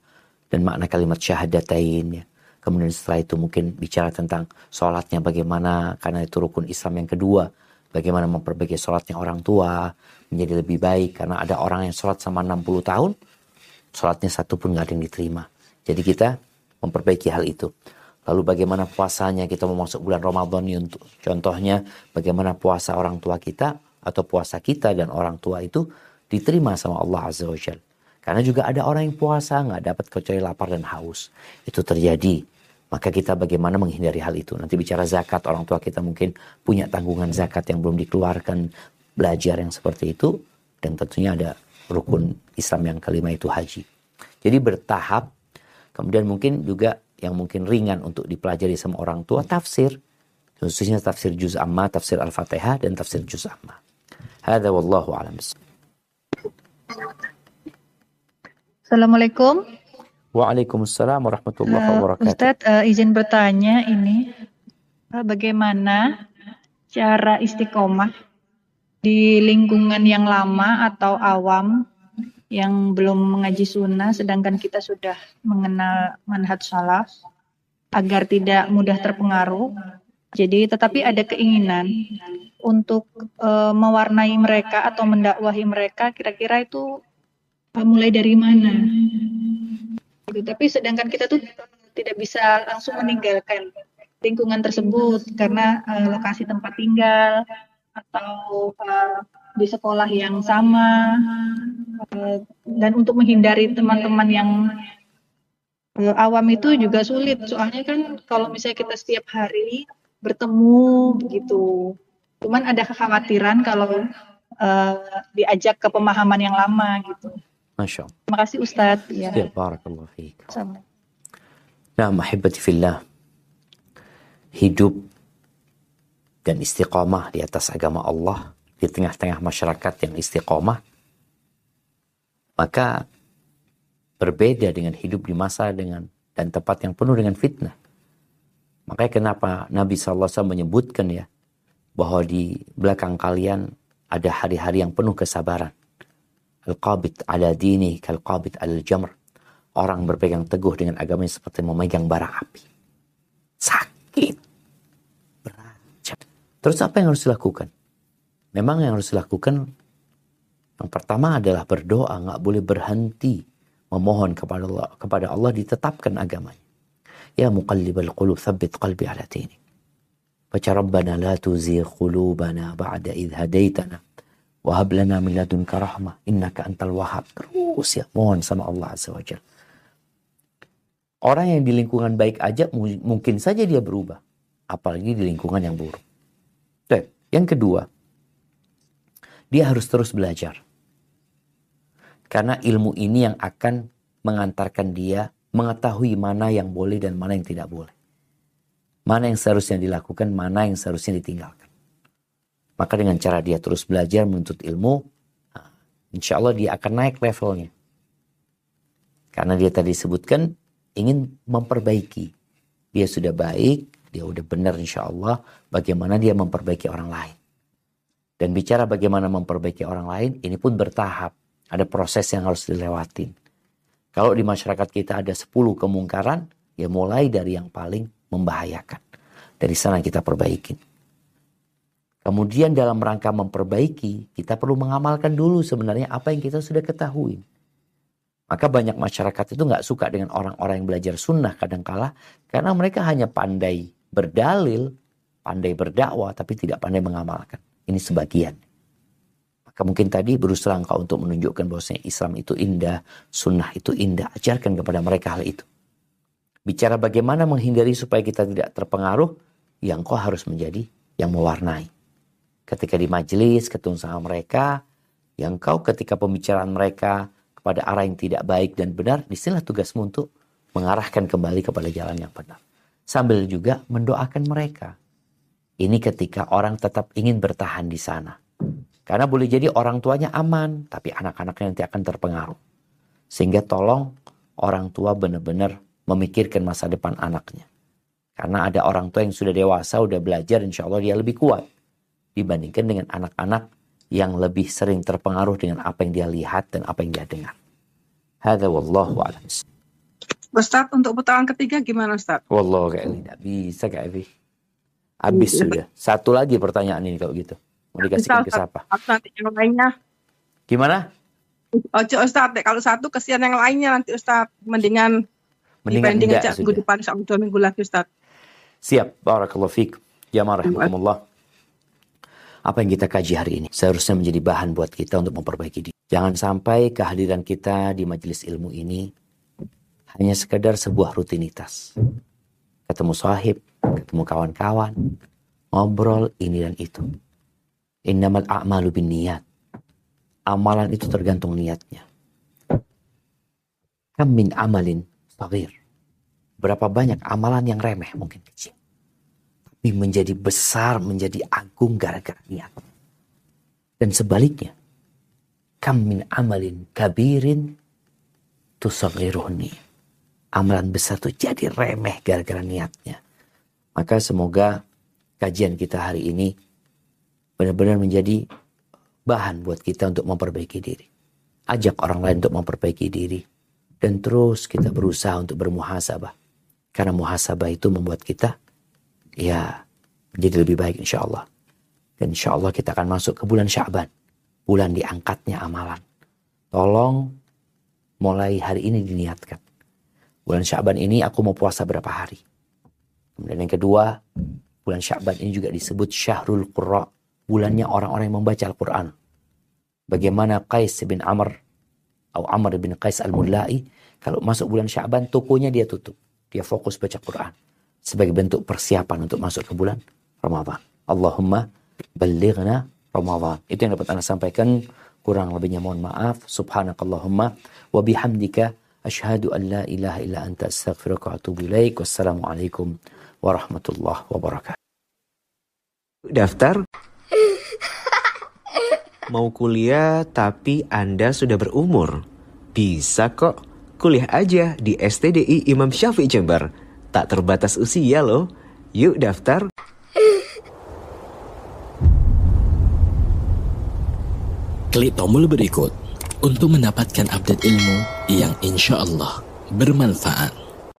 dan makna kalimat syahadatain, ya. Kemudian setelah itu mungkin bicara tentang sholatnya bagaimana, karena itu rukun Islam yang kedua, bagaimana memperbaiki sholatnya orang tua menjadi lebih baik karena ada orang yang sholat sama 60 tahun sholatnya satu pun nggak ada yang diterima jadi kita memperbaiki hal itu lalu bagaimana puasanya kita mau masuk bulan Ramadan untuk contohnya bagaimana puasa orang tua kita atau puasa kita dan orang tua itu diterima sama Allah Azza wa Jal. Karena juga ada orang yang puasa nggak dapat kecuali lapar dan haus. Itu terjadi maka kita bagaimana menghindari hal itu. Nanti bicara zakat, orang tua kita mungkin punya tanggungan zakat yang belum dikeluarkan, belajar yang seperti itu, dan tentunya ada rukun Islam yang kelima itu haji. Jadi bertahap, kemudian mungkin juga yang mungkin ringan untuk dipelajari sama orang tua, tafsir. Khususnya tafsir juz amma, tafsir al-fatihah, dan tafsir juz amma. Hada wallahu alam. Assalamualaikum. Waalaikumsalam warahmatullahi Uh, wabarakatuh. Ustadz uh, izin bertanya ini uh, bagaimana cara istiqomah di lingkungan yang lama atau awam yang belum mengaji sunnah sedangkan kita sudah mengenal manhaj salaf agar tidak mudah terpengaruh. Jadi tetapi ada keinginan untuk uh, mewarnai mereka atau mendakwahi mereka kira-kira itu uh, mulai dari mana? gitu. Tapi sedangkan kita tuh tidak bisa langsung meninggalkan lingkungan tersebut karena uh, lokasi tempat tinggal atau uh, di sekolah yang sama uh, dan untuk menghindari teman-teman yang uh, awam itu juga sulit soalnya kan kalau misalnya kita setiap hari bertemu begitu cuman ada kekhawatiran kalau uh, diajak ke pemahaman yang lama gitu Masya Allah. terima kasih Ustadz ya Ya, barakallahu fiik. Assalamualaikum. Nah, mahibati fillah. Hidup dan istiqamah di atas agama Allah di tengah-tengah masyarakat yang istiqamah maka berbeda dengan hidup di masa dengan dan tempat yang penuh dengan fitnah. Makanya kenapa Nabi SAW menyebutkan ya bahwa di belakang kalian ada hari-hari yang penuh kesabaran. Al-qabit ala dini kal-qabit al jamr. Orang berpegang teguh dengan agamanya seperti memegang bara api. Sakit. Berat. Terus apa yang harus dilakukan? Memang yang harus dilakukan yang pertama adalah berdoa, nggak boleh berhenti memohon kepada Allah, kepada Allah ditetapkan agamanya. Ya muqallibal qulub thabbit qalbi ala dinik. Baca Rabbana la tuzigh qulubana ba'da idh hadaitana wa hab lana min ladunka rahmah innaka antal wahhab. Terus ya mohon sama Allah Azza wa Jalla. Orang yang di lingkungan baik aja mu- mungkin saja dia berubah, apalagi di lingkungan yang buruk. Baik, yang kedua, dia harus terus belajar. Karena ilmu ini yang akan mengantarkan dia mengetahui mana yang boleh dan mana yang tidak boleh. Mana yang seharusnya dilakukan, mana yang seharusnya ditinggalkan. Maka dengan cara dia terus belajar menuntut ilmu, nah, insya Allah dia akan naik levelnya. Karena dia tadi sebutkan ingin memperbaiki. Dia sudah baik, dia udah benar insya Allah. Bagaimana dia memperbaiki orang lain. Dan bicara bagaimana memperbaiki orang lain, ini pun bertahap. Ada proses yang harus dilewatin. Kalau di masyarakat kita ada 10 kemungkaran, ya mulai dari yang paling membahayakan. Dari sana kita perbaikin. Kemudian dalam rangka memperbaiki, kita perlu mengamalkan dulu sebenarnya apa yang kita sudah ketahui. Maka banyak masyarakat itu nggak suka dengan orang-orang yang belajar sunnah kadangkala karena mereka hanya pandai berdalil, pandai berdakwah, tapi tidak pandai mengamalkan. Ini sebagian. Maka mungkin tadi berusaha engkau untuk menunjukkan bahwasanya Islam itu indah, sunnah itu indah. Ajarkan kepada mereka hal itu. Bicara bagaimana menghindari supaya kita tidak terpengaruh, yang kau harus menjadi yang mewarnai. Ketika di majelis, ketemu sama mereka, yang kau ketika pembicaraan mereka kepada arah yang tidak baik dan benar, di sinilah tugasmu untuk mengarahkan kembali kepada jalan yang benar. sambil juga mendoakan mereka. Ini ketika orang tetap ingin bertahan di sana. Karena boleh jadi orang tuanya aman, tapi anak-anaknya nanti akan terpengaruh. Sehingga tolong orang tua benar-benar memikirkan masa depan anaknya. Karena ada orang tua yang sudah dewasa, sudah belajar, insya Allah dia lebih kuat. Dibandingkan dengan anak-anak yang lebih sering terpengaruh dengan apa yang dia lihat dan apa yang dia dengar. Hada wallahu a'lam. Ustaz, untuk putaran ketiga gimana Ustaz? Wallahu kayak tidak bisa Kak Evi. Habis Iya. sudah. Satu lagi pertanyaan ini kalau gitu. Mau dikasihkan ke siapa? Nanti yang lainnya. Gimana? Ojo Ustaz, deh. kalau satu kesian yang lainnya nanti Ustaz. Mendingan, Mendingan dibanding enggak minggu depan sama dua minggu lagi Ustaz. Siap. Barakallahu fiik. Jamaah rahimakumullah. Apa yang kita kaji hari ini seharusnya menjadi bahan buat kita untuk memperbaiki diri. Jangan sampai kehadiran kita di majelis ilmu ini hanya sekedar sebuah rutinitas. Ketemu sahib, ketemu kawan-kawan, ngobrol ini dan itu. Innamal a'malu bin niat. Amalan itu tergantung niatnya. Kam min amalin sagir. Berapa banyak amalan yang remeh mungkin kecil. Tapi menjadi besar, menjadi agung gara-gara niat. Dan sebaliknya. Kam min amalin kabirin tusagiruhni. Amalan besar itu jadi remeh gara-gara niatnya. Maka semoga kajian kita hari ini benar-benar menjadi bahan buat kita untuk memperbaiki diri. Ajak orang lain untuk memperbaiki diri. Dan terus kita berusaha untuk bermuhasabah. Karena muhasabah itu membuat kita ya menjadi lebih baik insya Allah. Dan insya Allah kita akan masuk ke bulan Syaban. Bulan diangkatnya amalan. Tolong mulai hari ini diniatkan. Bulan Syaban ini aku mau puasa berapa hari. Kemudian yang kedua, bulan Syaban ini juga disebut Syahrul Qurra. Bulannya orang-orang yang membaca Al-Quran. Bagaimana Qais bin Amr atau Amr bin Qais Al-Mulai kalau masuk bulan Syaban tokonya dia tutup. Dia fokus baca Quran sebagai bentuk persiapan untuk masuk ke bulan Ramadan. Allahumma balighna Ramadan. Itu yang dapat Anda sampaikan. Kurang lebihnya mohon maaf. Subhanakallahumma wa bihamdika asyhadu an la ilaha illa anta astaghfiruka wa atubu ilaik. Wassalamualaikum warahmatullahi wabarakatuh. Daftar? Mau kuliah tapi Anda sudah berumur? Bisa kok. Kuliah aja di STDI Imam Syafi'i Jember. Tak terbatas usia loh. Yuk daftar. Klik tombol berikut untuk mendapatkan update ilmu yang insya Allah bermanfaat.